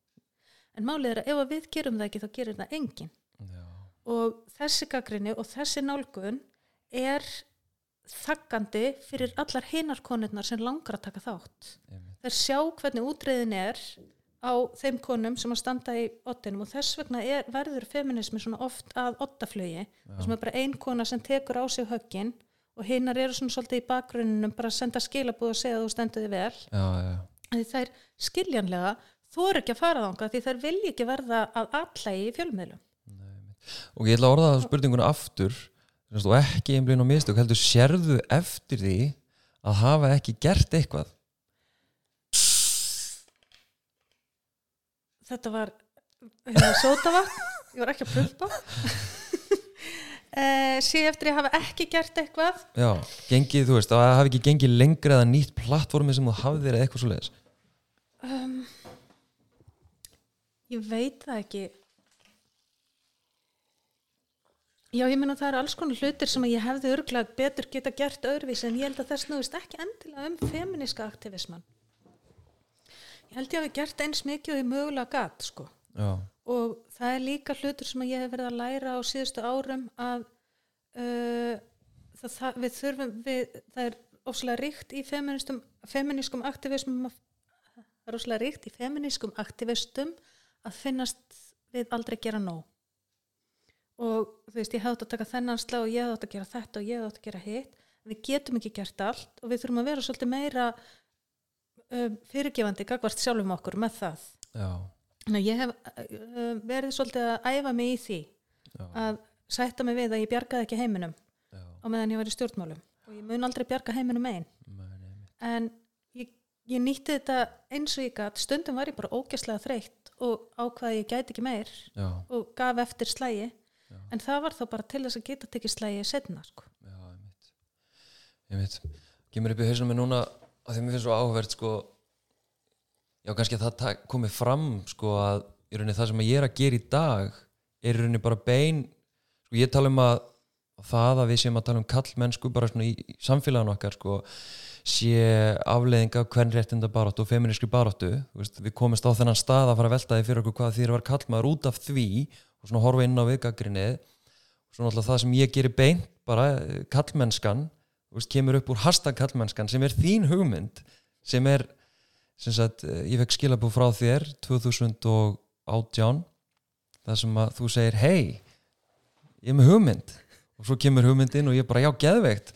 en málið er að ef að við gerum það ekki þá gerir það enginn. Já, og þessi gaggrinni og þessi nálgun er þakkandi fyrir allar hinar konurnar sem langar að taka þátt. Þær sjá hvernig útreiðin er á þeim konum sem að standa í ottinum og þess vegna er, verður feminismi svona oft að ottaflögi þess að bara ein kona sem tekur á sig höggin og hinnar eru svona svolítið í bakgrunninum bara að senda skilabúð og segja að þú stendur þig vel. Já, já, því þær skiljanlega þóru ekki að fara þanga því þær vilja ekki verða að allægi í fjölmiðlum. Og ég ætla að orða það spurninguna aftur. Og ekki einblíðin á mistök heldur sérðu eftir því að hafa ekki gert eitthvað? Þetta var hérna, sótavatn, ég var ekki að prumpa uh, sé eftir ég hafa ekki gert eitthvað. Já, gengið, þú veist, að það hafi ekki gengið lengra eða nýtt plattformi sem þú hafðir eða eitthvað svo leiðis um, ég veit það ekki. Já ég meina það eru alls konar hlutir sem að ég hefði örglega betur geta gert öðruvísi en ég held að það snúist ekki endilega um feministka aktivisman ég held ég hafi gert eins mikið og ég mögulega gat sko. Já, og það er líka hlutur sem ég hef verið að læra á síðustu árum að uh, það, það, við þurfum við, það er óslega ríkt í feminískum aktivismum að- það er óslega ríkt í feminískum aktivistum að finnast við aldrei gera nóg. Og þú veist, ég hefði átt að taka þennan slá og ég hefði átt að gera þetta og ég hefði átt að gera hitt. Við getum ekki gert allt og við þurfum að vera svolítið meira um, fyrirgefandi gagvart sjálfum okkur með það. Já, Að ég hef uh, verið svolítið að æfa mig í því já, að sætta mig við að ég bjargaði ekki heiminum já, á meðan ég var í stjórnmálum. Og ég mun aldrei bjarga heiminum einn en ég, ég nýtti þetta eins og ég gat. Stundum var ég bara ógæslega þreytt og ákvaði ég gæti ekki meir já, og gaf eftir slægi en það var þá bara til þess að geta tekið slægi setna sko. já, einmitt. Einmitt, kemur upp í hausnum með núna að því mér finnst svo áhverð sko já, kannski að það tak- komi fram sko að í rauninni það sem ég er að gera í dag er í rauninni bara bein sko ég tala um að það að við séum að tala um kallmennsku bara svona í, í samfélaginu okkar sko sé afleiðing af hvernréttinda baróttu og feminískri baróttu við komumst á þennan stað að fara að velta því fyrir okkur hvað að vera kallmaður út af því og svona horfa inn á viðgagrinið og svona alltaf það sem ég gerir beint bara eh, kallmennskan kemur upp úr hashtag kallmennskan sem er þín hugmynd sem er sagt, eh, ég fekk skilabú frá þér 2018 það sem að þú segir hei, ég er með hugmynd. Og svo kemur hugmyndin og ég bara já, geðveikt.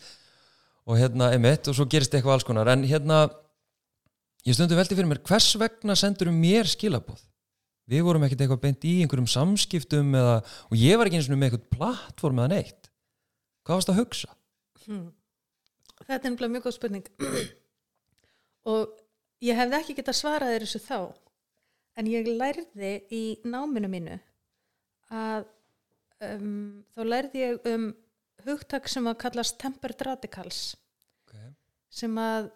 Og hérna, emitt, og svo gerist eitthvað alls konar. En hérna, ég stundu veldi fyrir mér hvers vegna sendur mér skilabúð við vorum ekkert eitthvað beint í einhverjum samskiptum eða, og ég var ekki eins og með eitthvað plattform eða neitt. Hvað varst að hugsa? hmm. þetta er mjög góð spurning. Og ég hefði ekki getað svarað þér þessu þá en ég lærði í náminu mínu að um, þá lærði ég um hugtak sem að kallast tempered radicals. Okay. sem að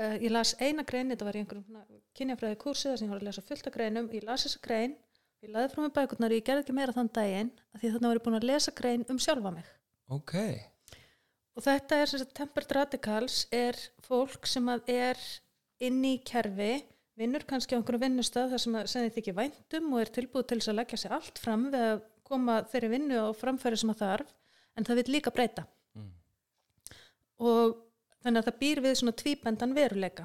uh, ég las eina grein, þetta var í einhverjum kynjafræði kursi þar sem ég var að lesa fullt af greinum. Ég las þessa grein, ég laði frá mig bækurnar og ég gerði ekki meira þann daginn því þannig var ég búin að lesa grein um sjálfa mig. Ok, og þetta er sem sagt tempered radicals er fólk sem að er inn í kerfi vinnur kannski á einhverju vinnustaf þar sem, að, sem þið þykir væntum og er tilbúið til þess að leggja sig allt fram við að koma þeirri vinnu á framfæri sem að þarf en það vil líka breyta Mm. og þannig að það býr við svona tvíbendan veruleika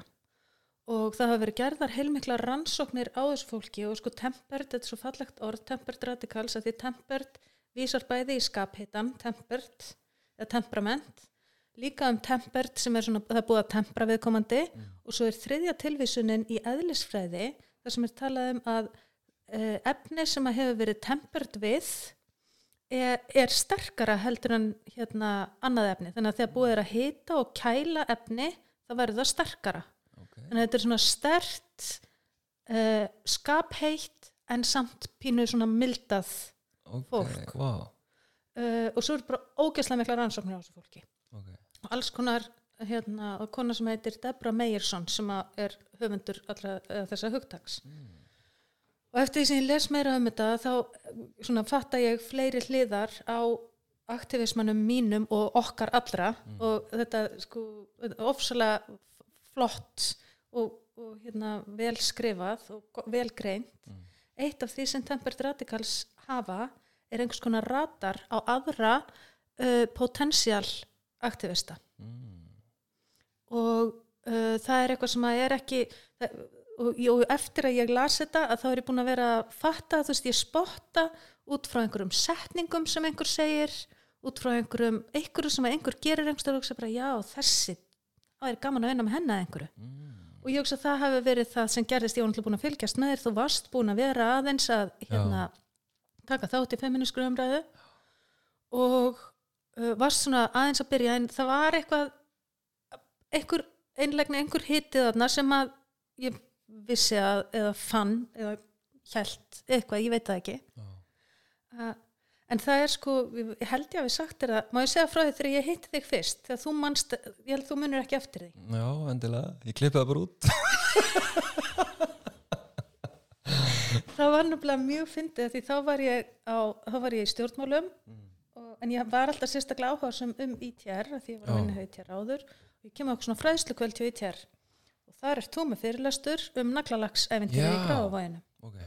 og það hafa verið gerðar heilmikla rannsóknir á þessu fólki og sko tempert, þetta er svo fallegt orð tempert radicals að því tempert vísar bæði í skaphitan tempert eða temperament líka um tempert sem er svona það er búið að tempra viðkomandi. Og svo er þriðja tilvísunin í eðlisfræði þar sem er talað um að uh, efni sem að hefur verið tempert við er, er sterkara heldur en hérna annað efni. Þannig að þegar búið er að hita og kæla efni þá verður það sterkara. Ok. Þannig að þetta er svona stert uh, skapheitt en samt pínu svona mildað ok, fólk. wow uh, og svo er bara ógeðslega mikla rannsóknir á þessu fólki. Ok, og alls konar hérna, og kona sem heitir Debra Meyerson sem er höfundur allra uh, þessa hugtaks. Og eftir því sem ég les meira um þetta þá eh, svona fatta ég fleiri hliðar á aktivismannum mínum og okkar allra. Og þetta sko ofsalega flott og, og hérna vel skrifað og vel greint. Eitt af því sem Tempered Radicals hafa er einhvers konar radar á aðra uh, potensial aktivista. Og uh, það er eitthvað sem að er ekki það, og, og eftir að ég las þetta að þá er ég búin að vera að fatta þú veist ég spotta út frá einhverjum setningum sem einhver segir út frá einhverjum, einhverju sem einhver gerir einhverjum og hugsa bara já þessi, þá er gaman að vinna með henni að einhverju. Og og ég hugsa að það hafi verið það sem gerðist ég var náttúrulega búin að fylgjast með þér þú varst búin að vera aðeins að hérna, taka þátt í feminísku umræðu. Og uh, varst svona aðeins að byrja en það var eitthvað einhver einlegni, einhver hitið þarna sem að ég vissi að eða fann eða hjælt eitthvað, ég veit það ekki. Uh, en það er sko ég held ég að við sagt er það má ég segja frá því þegar ég hitti þig fyrst þegar þú manst, ég held þú munur ekki eftir því. Já, endilega, ég klippi það bara út. Það var náttúrulega mjög fyndið því þá var ég, á, þá var ég í stjórnmálum og, en ég var alltaf sérstaklega áhuga sem um ITR af því ég var að vinna hjá ITR áður. Og ég kemur okkur svona fræðslukvöld hjá ITR og þar er þú með fyrirlestur um naglalagseventýri í Já. gráfavæðinu Ok,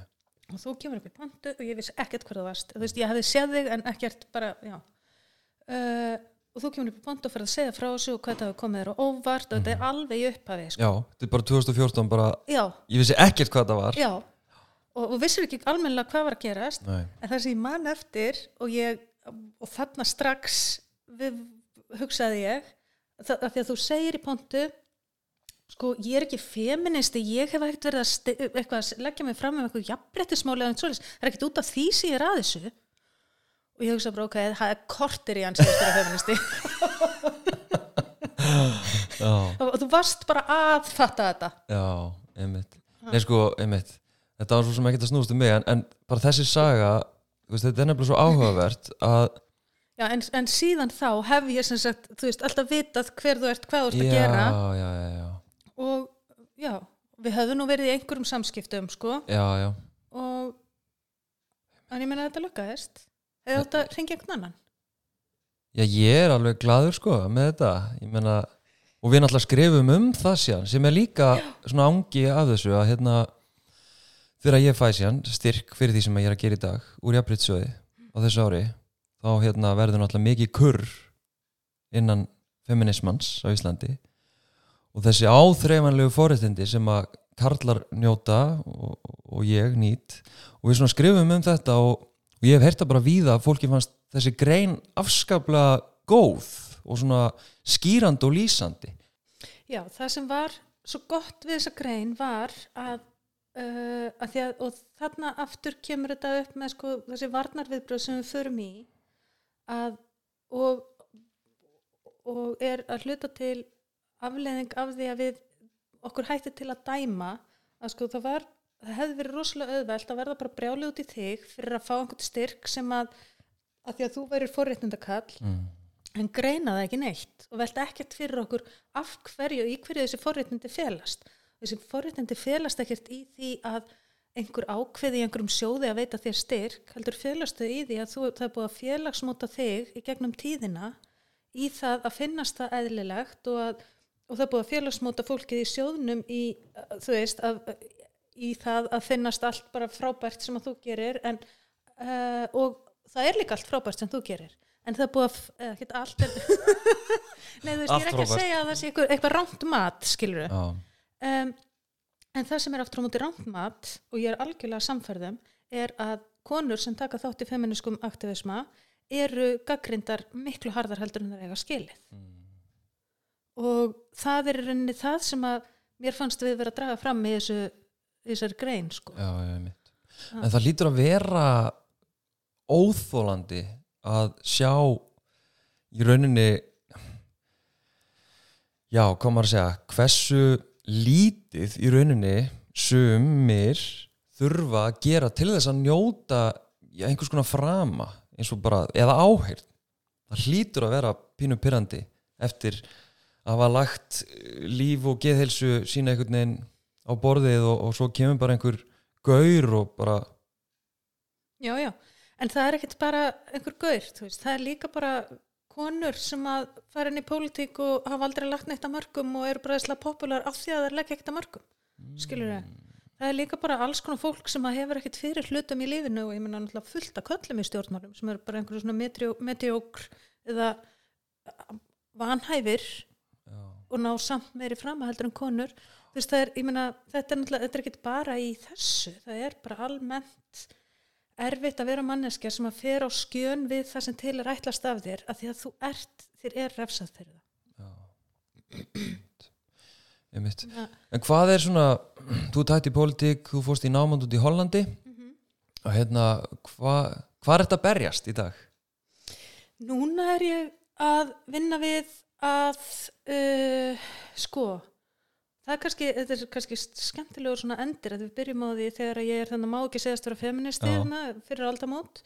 og þú kemur upp í pontu og ég vissi ekkert hver þú varst. Þú veist, ég hefði séð þig en ekkert bara, uh, og þú kemur upp í pontu og fyrir að segja frá þessu og hvað það hefur komið þér á óvart og þetta er alveg í upphafi sko. já, þetta er bara 2014 bara, já, ég vissi ekkert hvað það var. Já. Og, og vissir ekki almennilega hvað var að gerast Nei, en það sem ég man eftir og ég, og þarna strax við, hugsaði ég það, að því að þú segir í pontu sko, ég er ekki feministi ég hef ekkert verið að, sti- eitthvað, að leggja mig fram með eitthvað jafnbrettismáli eða svoleiðis. það er ekkert út af því sem ég er að þessu. Og ég hugsa bara, ok, það er kortir í vera feministi. Og þú varst bara að fatta þetta. Já, einmitt. Nei, sko, einmitt. Þetta var svo sem ekki að snúst um mig en, en bara þessi saga, veist, þetta er nefnilega svo áhugavert að Já, en, en síðan þá hef ég sem sagt, þú veist, alltaf vitað hver þú ert, hvað þú ert að gera. Já, já, já, og já, við höfum nú verið í einhverjum samskiptum, sko. Já, já. Og en ég meina að þetta lukkaðist. Eða þetta ringi einhvern annan? Já, ég er alveg gladur sko með þetta, ég meina og við náttúrulega skrifum um það síðan sem er líka svona ángi af þessu að hérna þegar ég fæ síðan styrk fyrir því sem ég er að gera í dag úr jafnbritsjóði á þessu ári þá hérna verður náttúrulega mikið kurr innan feminismans á Íslandi. Og þessi áþreifanlegu forréttindi sem að karlar njóta og, og ég nýt. Og við svona skrifum um þetta og, og ég hef heyrt það bara víða að fólki fannst þessi grein afskaplega góð og svona skýrandi og lýsandi. Já, það sem var svo gott við þessa grein var að, uh, að því að og þarna aftur kemur þetta upp með sko þessi varnarviðbröð sem við förum í að og, og er að hluta til afleiðing af því að við okkur hætti til að dæma að sko það var það hefði verið rosalega auðvelt að verða bara brjálið út í þig fyrir að fá einhvern styrk sem að að því að þú værir forréttundakall mm. en greina það ekki neitt og velta ekkert fyrir okkur af hverju í hverju þessi forréttindi felast þessi forréttindi felast ekkert í því að einhver ákveði í einhverjum sjóði að veita þér styrk heldur felastu í því að þú, það er búið að félagsmóta þig í gegnum tíðina í það að finnast það eðlilegt og, að, og það er búið að félagsmóta fólkið í sjóðnum í, veist, að, í það að finnast allt bara frábært sem að þú gerir en, uh, og það er líka allt frábært sem þú gerir. En það er búið að, eða ekki allt er, nei þú veist, ég er ekki að segja að það sé eitthvað, eitthvað rámt mat, skilur Já, um, en það sem er aftur á móti rámt mat og ég er algjörlega samferðum er að konur sem taka þátt í feminískum aktivisma eru gaggrindar miklu harðar heldur en það eiga skilið. Og það er rauninni það sem að mér fannst við vera að draga fram í þessu í þessari grein sko. já, já, mitt En það lítur að vera óþólandi að sjá í rauninni já, maður að segja hversu lítið í rauninni sumir þurfa að gera til þess að njóta einhvers konar frama bara, eða áheyrn. Það hlýtur að vera pínu pyrrandi eftir að hafa lagt líf og geðhelsu sína einhvern veginn á borðið og, og svo kemur bara einhver gaur og bara já, já, en það er ekkert bara einhver gaur, það er líka bara konur sem að fara inn í pólitík og hafa aldrei lagt neitt að mörgum og eru bara þesslega popular af því að það leggja ekkert að mörgum skilur það það er líka bara alls konar fólk sem að hefur ekkert fyrir hlutum í lífinu og ég menna náttúrulega fullt að köllum í stjórnmálum sem eru bara einhverju svona medió- mediókr eða vanhæfir já, og ná samt meiri fram að heldur en konur. Þú veist það er, ég meina, þetta er náttúrulega þetta er ekkert bara í þessu, það er bara almennt erfitt að vera manneskja sem að fer á skjön við það sem til er ætlast af þér, að því að þú ert þér er refsað fyrir það já. einmitt. Ja. En hvað er svona, þú tætt í pólitík, þú fórst í námand út í Hollandi Mhm. og hérna, hvað hva er þetta að berjast í dag? Núna er ég að vinna við að uh, sko það er kannski, þetta er kannski skemmtilegur svona endir að við byrjum á því þegar ég er þannig að má ekki segast vera feministi hérna fyrir aldamót.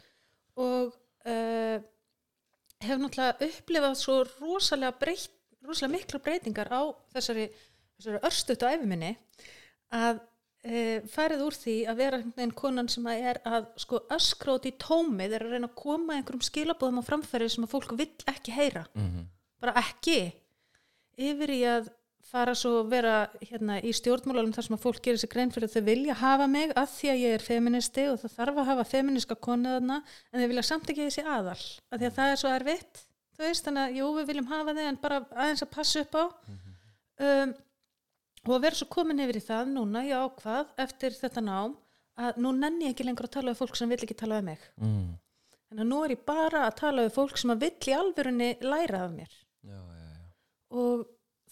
Og uh, hef náttúrulega upplifað svo rosalega breytt, rosalega mikla breytingar á þessari, þessari örstutt á æfiminni að e, farið úr því að vera veginn konan sem að er að sko öskrót í tómið er að reyna að koma einhverjum skilabóðum á framfæri sem að fólk vill ekki heyra. Mm -hmm. bara ekki. Yfir í að fara svo vera hérna í stjórnmálunum þar sem að fólk gerir sér grein fyrir að þau vilja hafa mig að því að ég er feministi og það þarf að hafa feministka konu þarna en þau vilja samt ekki þessi aðal að því að það er svo erfitt þú veist þannig að jú við viljum hafa þig en bara aðeins að passa upp á um, og að vera svo komin yfir í það núna ég ákvað eftir þetta nám að nú nenni ég ekki lengur að tala við fólk sem vill ekki tala við mig mm. að nú er ég bara að tala við fólk sem að vill í alvörunni læra af mér Já, já, já. og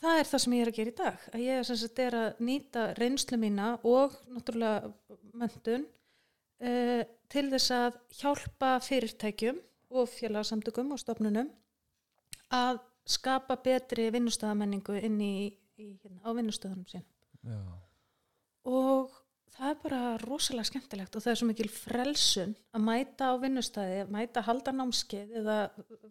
það er það sem ég er að gera í dag að ég er, sagt, er að nýta reynslu mína og náttúrulega möndun uh, til þess að hjálpa fyrirtækjum og félagsamtökum og stofnunum að skapa betri vinnustæðamenningu inn í, í hérna, á vinnustæðunum sín já. og það er bara rosalega skemmtilegt og það er svo mikil frelsun að mæta á vinnustæði, að mæta halda námskeið eða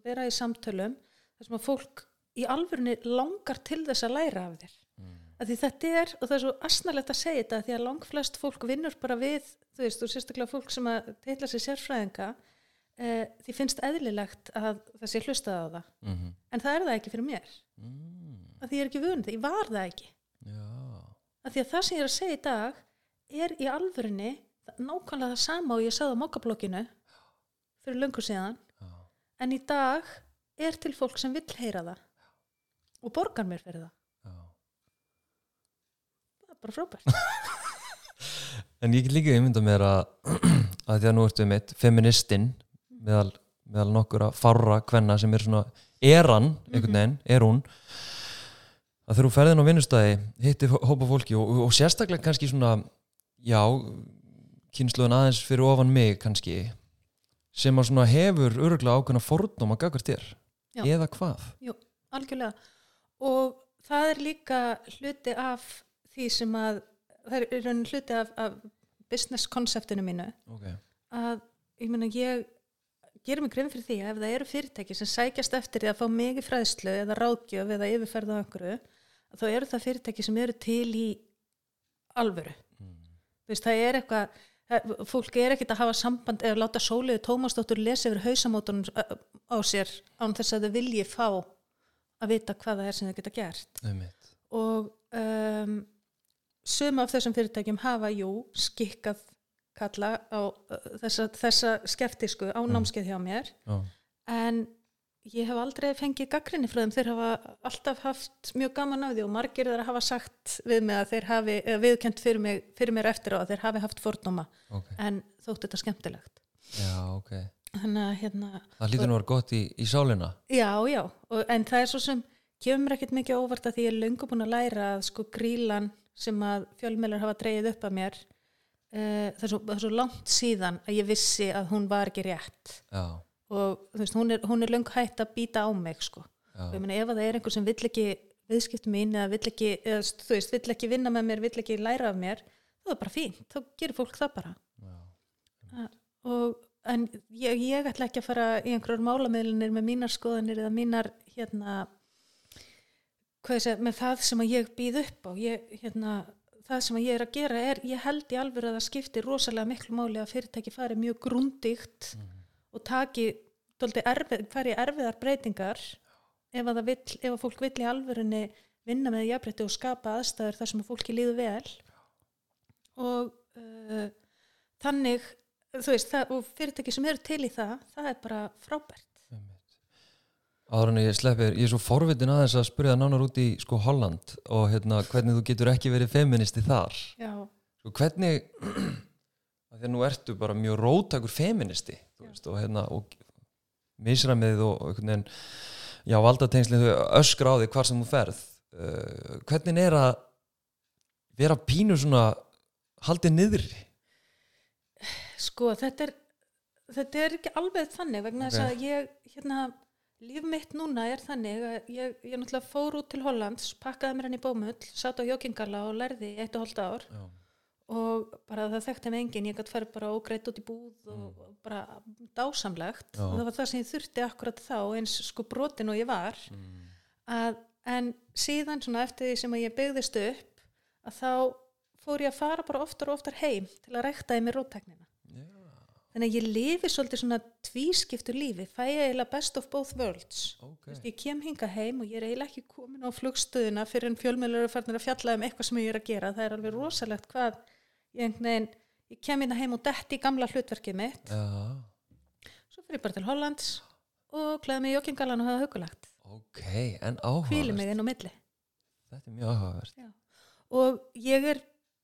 vera í samtölum þar sem að fólk í alvörunni langar til þess að læra af þér. Mm. að því þetta er, og það er svo asnalegt að segja þetta því að langflest fólk vinnur bara við þú veist, og sérstaklega fólk sem að teitla sér sérfræðinga eh, því finnst eðlilegt að það sé hlustað á það. Mm -hmm. en það er það ekki fyrir mér. Mm. að því ég er ekki vunni, ég var það ekki. Já, að því að það sem ég er að segja í dag er í alvörunni nákvæmlega það sama og ég sagði á mokkablokkinu fyrir löngu síðan. Já, en í dag er til fólk sem vill heyra það og borgar mér fyrir það. Já. það er bara frábært. En ég get líka ímynda mér að að því að nú ertu mitt feministinn meðal, meðal nokkur að farra kvenna sem er svona eran, einhvern veginn, er hún að þegar þú ferðin á vinnustæði hittir hópa fólki og, og sérstaklega kannski svona já, kynsluðan aðeins fyrir ofan mig kannski sem að svona hefur öruglega ákveðna fórnum að gagast þér. Já. eða hvað? Algjörlega og það er líka hluti af því sem að það er hluti af, af business konceptinu mínu okay. að ég meina ég gerum mig grein fyrir því að ef það eru fyrirtæki sem sækjast eftir því að fá í fræðslu eða ráðgjöf eða yfirferð á einhverju þá eru það fyrirtæki sem eru til í alvöru Mm. Veist, það er eitthvað það- fólk er ekkit að hafa samband eða láta sóliðu Tómasdóttur lesa yfir hausamótunum á sér án þess að þau vilji fá að vita hvað það er sem þau geta gert. Einmitt. og um, sum af þessum fyrirtækjum hafa jú skikkað kalla á uh, þessa, þessa skeftisku á námskeið hjá mér. Já. en ég hef aldrei fengið gaggrinni frá þeim, þeir hafa alltaf haft mjög gaman af því og margir þeir hafa sagt við mig að þeir hafi, viðkent fyrir, mig, fyrir mér eftir á að þeir hafi haft fordóma. Ok, en þótt þetta skemmtilegt. Já, ok þannig að hérna, það hlýtur nú að vera gott í, í sálina. Já, já og, en það er svo sem kemur ekkert mikið óvart að því ég er löngu búin að læra að sko grílan sem að fjölmjölar hafa dreigið upp að mér uh, það, er svo, það er svo langt síðan að ég vissi að hún var ekki rétt. Já, og þú veist, hún er, hún er löng hætt að býta á mig sko. já, og ég meina ef að það er einhver sem vill ekki viðskipt mín eða vill ekki, eða, þú veist, vill ekki vinna með mér, vill ekki læra af mér það er bara fínt, þá gerir fólk það bara. Já. og, en ég, ég ætla ekki að fara í einhverjar málamiðlunir með mínar skoðanir eða mínar hérna segja, með það sem ég býð upp á. Ég, hérna, það sem ég er að gera er, ég held í alvöru að það skiptir rosalega miklu máli að fyrirtæki fari mjög grundigt og taki erfið, fari erfiðar breytingar ef að, vill, ef að fólk vill í alvörunni vinna með jafnrétti og skapa aðstæður þar sem að fólki líður vel. Og uh, þannig þú veist, það, og fyrirtæki sem eru til í það það er bara frábært. En ég sleppir, ég er svo forvitin aðeins að spyrja það nánar út í sko Holland og hérna hvernig þú getur ekki verið feministi þar. Já, sko hvernig að nú ertu bara mjög rótakur feministi þú veist, og hérna og misræmið og, og einhvern veginn já, valdatengslinn þau öskra á því hvar sem þú ferð. Uh, hvernig er að vera pínu svona haldið niðri Sko, þetta er, þetta er ekki alveg þannig vegna þess Ok. að ég, hérna, líf mitt núna er þannig að ég, ég náttúrulega fór út til Hollands, pakkaði mér hann í bómull, satt á joggingala og lærði eitt og hálft ár Já. og bara það þekkti mig enginn, ég gæti farið bara ógreitt út í búð og og bara dásamlegt Mm. Já. og það var það sem ég þurfti akkurat þá eins sko brotin og ég var Mm. að, en síðan svona eftir því sem ég byggðist upp að þá fór ég að fara bara oftar og oftar heim til að rekta í mér rótteknina Já. Þannig að ég lifi svolítið svona tvískiptu lífi, fæ ég eiginlega best of both worlds. Ok. Þú veist, ég kem hinga heim og ég er eiginlega ekki komin á flugstöðuna fyrir en fjölmjölur er farnir að fjalla um eitthvað sem ég er að gera. Það er alveg rosalegt hvað ég, veginn, ég kem hérna heim og detti í gamla hlutverkið mitt. Já. svo fyrir ég bara til Hollands og klæði mig í joggingalan og hafa hugulegt ok, en áhugavert. Mig inn á milli. Þetta er mjög áhugavert. Og ég er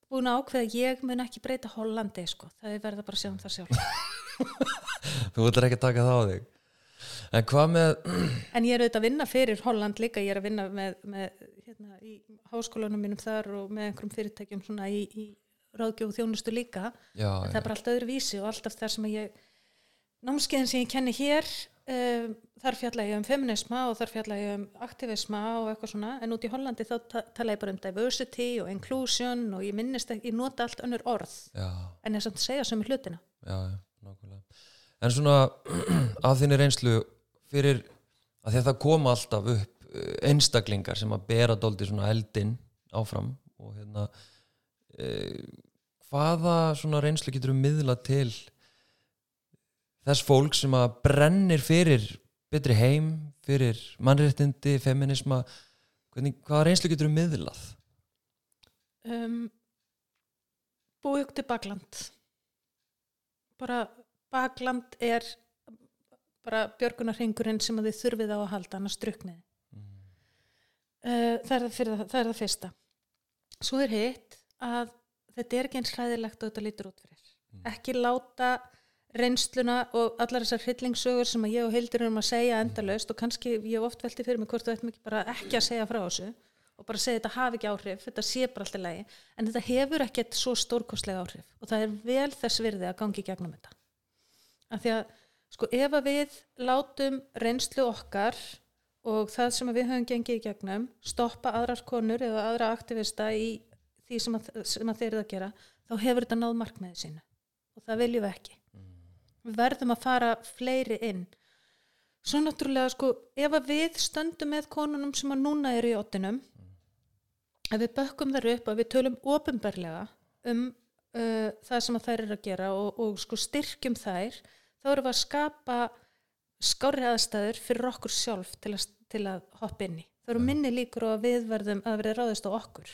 búin að ákveða ég mun ekki breyta Hollandi sko, það er verið að bara sjá um það sjálf. Þú ætlar ekki að taka það á þig. En hvað með en ég er auðvitað að vinna fyrir Holland líka. Ég er að vinna með, með hérna, í háskólanum mínum þar og með einhverjum fyrirtækjum svona í, í ráðgjóð þjónustu líka. Já, það er bara allt öðru vísi og alltaf þar sem að ég námskeiðin sem ég kenni hér um, þar fjalla ég um feminisma og þar fjalla ég um aktivisma og eitthvað svona. En út í Hollandi þá ta tala ég bara um diversity og inclusion og ég minnist ekki, ég nota allt önnur orð já, en ég samt að segja sömu hlutina. Já, já, nákvæmlega. En svona af þinni reynslu fyrir að að það koma alltaf upp eh, einstaklingar sem að bera dóldi svona eldinn áfram og hérna e, hvaða svona reynslu getur við miðla til þess fólk sem að brennir fyrir betri heim, fyrir mannréttindi, feminisma hvernig, hvaða reynslu getur við miðlað? Um, búið til bakland. Bara bakland er bara björgunarhingurinn sem þið þurfið á að halda annars druknið Mm. uh, það, er það, það er það fyrsta. Svo er hitt að þetta er ekki eins hræðilegt og þetta lítur út fyrir. Mm. ekki láta reynsluna og allar þessar hryllingssögur sem ég og Hildur erum að segja endalaust og kannski ég hef oft velti fyrir mig hvort þú ættum ekki bara ekki að segja frá þessu og bara segja þetta hafi ekki áhrif, þetta sé bara alltaf lægi en þetta hefur ekkert svo stórkostlega áhrif og það er vel þess virði að gangi gegnum þetta. Af því að sko ef að við látum reynslu okkar og það sem við höfum gengið gegnum stoppa aðrar konur eða aðra aktivista í því sem að, sem að þeir eru að gera þá hefur þetta náð markmiði sínu og það viljum við ekki við verðum að fara fleiri inn. Svo náttúrulega sko ef að við stöndum með konunum sem að núna eru í ottinum ef við bökkum þar upp að við tölum ofinberlega um uh, það sem að þær eru að gera og, og sko styrkjum þær þá erum við að skapa skári aðstæður fyrir okkur sjálf til að, til að hoppa inn í. Það eru minni líkur á að við verðum að verða ráðist á okkur.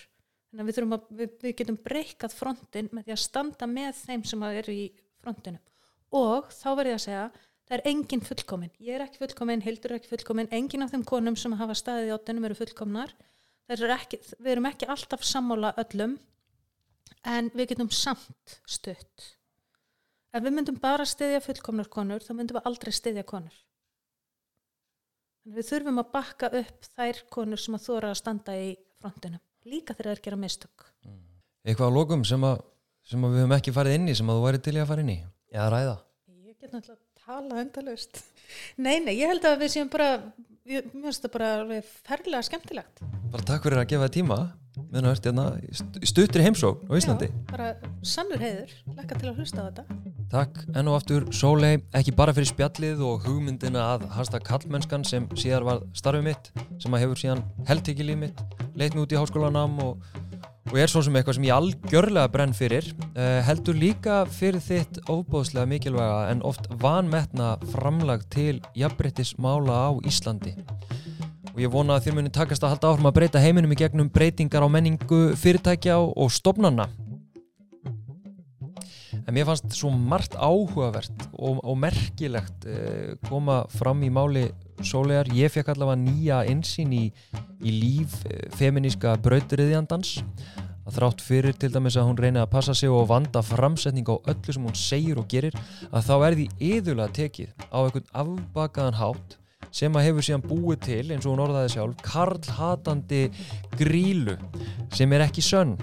Þannig að við, að, við, við getum breykað frontin með því að standa með þeim sem að eru í frontinum og þá verð ég að segja það er engin fullkomin, ég er ekki fullkomin Hildur er ekki fullkomin, engin af þeim konum sem hafa staðið í áttunum eru fullkomnar. Eru ekki, við erum ekki alltaf sammála öllum en við getum samt stutt. Ef við myndum bara styðja fullkomnar konur þá myndum við aldrei styðja konur. Að við þurfum að bakka upp þær konur sem að þóra að standa í frontinum líka þegar þær gera mistök. Eitthvað á lokum sem að, sem að við höfum ekki farið inn í sem að þú væri til í að fara inn í eða ræða Ég get náttúrulega að tala endalaust. Nei, nei, ég held að við séum bara, ég, mér finnst það bara ferlega skemmtilegt. bara takk fyrir að gefa þér tíma meðan þú ert hérna í st- í stuttri heimsókn á Íslandi Já, bara sannur heiður, lekka til að hlusta á þetta. Takk enn og aftur Sólei, ekki bara fyrir spjallið og hugmyndina að hashtag kallmennskan sem síðar var starfið mitt sem að hefur síðan heldtekilið mitt leitt mig út í háskólanám og, og er svo sem eitthvað sem ég algjörlega brenn fyrir uh, heldur líka fyrir þitt ofbóðslega mikilvæga en oft vanmetna framlag til jafnbrettis mála á Íslandi. Og ég vona að þér muni takast að halda áfram að breyta heiminum í gegnum breytingar á menningu fyrirtækja og, stofnanna En mér fannst svo margt áhugavert og, og merkilegt eh, koma fram í máli Sólegar. Ég fekk allavega nýja einsýn í, í líf eh, feminíska brautriðjandans. Að þrátt fyrir til dæmis að hún reyni að passa sig og vanda framsetning á öllu sem hún segir og gerir, að þá er því yðurlega tekið á einhvern afbakaðan hátt sem að hefur síðan búið til, eins og hún orðaði sjálf, karlhatandi grílu sem er ekki sönn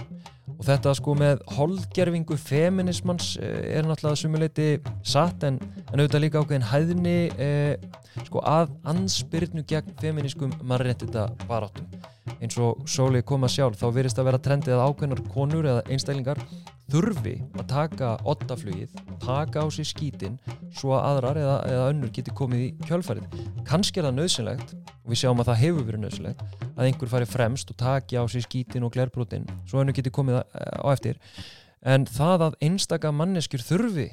og þetta sko með holdgerfingu feminismans eh, er náttúrulega sumuleiti satt en, en auðvitað líka ákveðin hæðni eh, sko að ansbyrnu gegn feminískum mannréttita baráttum eins og Sóli kom að sjálf þá virðist að vera trendið að ákveðnar konur eða einstaklingar þurfi að taka ottaflugið, taka á sig skítin svo að aðrar eða, eða önnur geti komið í kjölfarið. Kanski er það nöðsynlegt og við sjáum að það hefur verið nöðsynlegt að einhver fari fremst og taki á sig skítin og glerbrotin svo önnur geti komið á eftir en það að einstaka manneskjur þurfi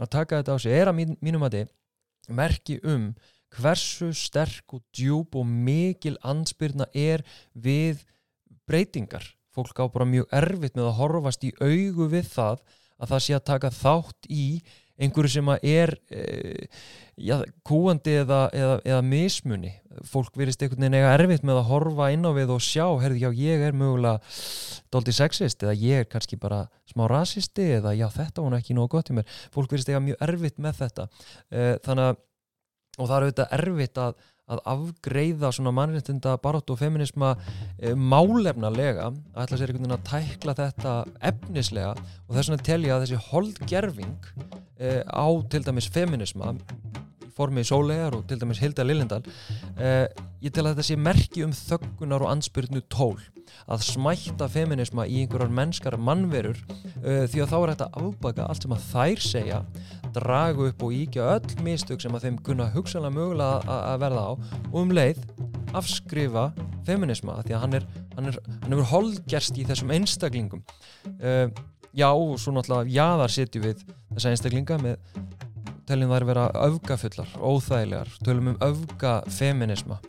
að taka þetta á sig er að mín, mínum að þið merki um hversu sterk og djúb og mikil ansbyrna er við breytingar. Fólk á bara mjög erfitt með að horfast í augu við það að það sé að taka þátt í einhverju sem er e, já, kúandi eða, eða, eða mismunni fólk verist einhvern veginn eiga erfitt með að horfa inn á við og sjá, herði já ég er mögulega doldi sexist eða ég er kannski bara smá rasisti eða já þetta var ekki nógu gott í mér. Fólk verist eiga mjög erfitt með þetta. E, þannig að og það er auðvitað erfitt að, að afgreiða svona mannréttinda baróttu og feminisma e, málefnalega að ætla sér einhvern veginn að tækla þetta efnislega. Og þess vegna telja að þessi holdgerfing e, á til dæmis feminisma formið sólegar og til dæmis Hilda Lillendal eh, ég tel að þetta sé merki um þöggunar og ansbyrnu tól að smætta feminisma í einhverjar mennskara mannverur eh, því að þá er þetta afbaka allt sem að þær segja dragu upp og íkja öll mistök sem að þeim kunna hugsanlega mögulega að verða á og um leið afskrifa feminisma því að hann er hann er, hann er holdgerst í þessum einstaklingum. Uh, já og svo náttúrulega jáðar setju við þessa einstaklinga með teljum þær vera öfgafullar, óþægilegar. Tölum um öfgafeminisma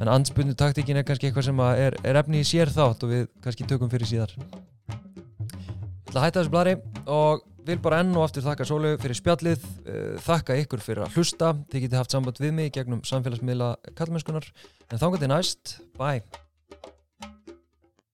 en ansbundu taktíkin er kannski eitthvað sem er, er efni í sér þátt og við kannski tökum fyrir síðar. Ég ætla að hætta þessu blari og vil bara enn og aftur þakka Sólu fyrir spjallið eh, þakka ykkur fyrir að hlusta. Þið getið haft samband við mig gegnum samfélagsmiðla kallmennskunar en þá gæti næst, bye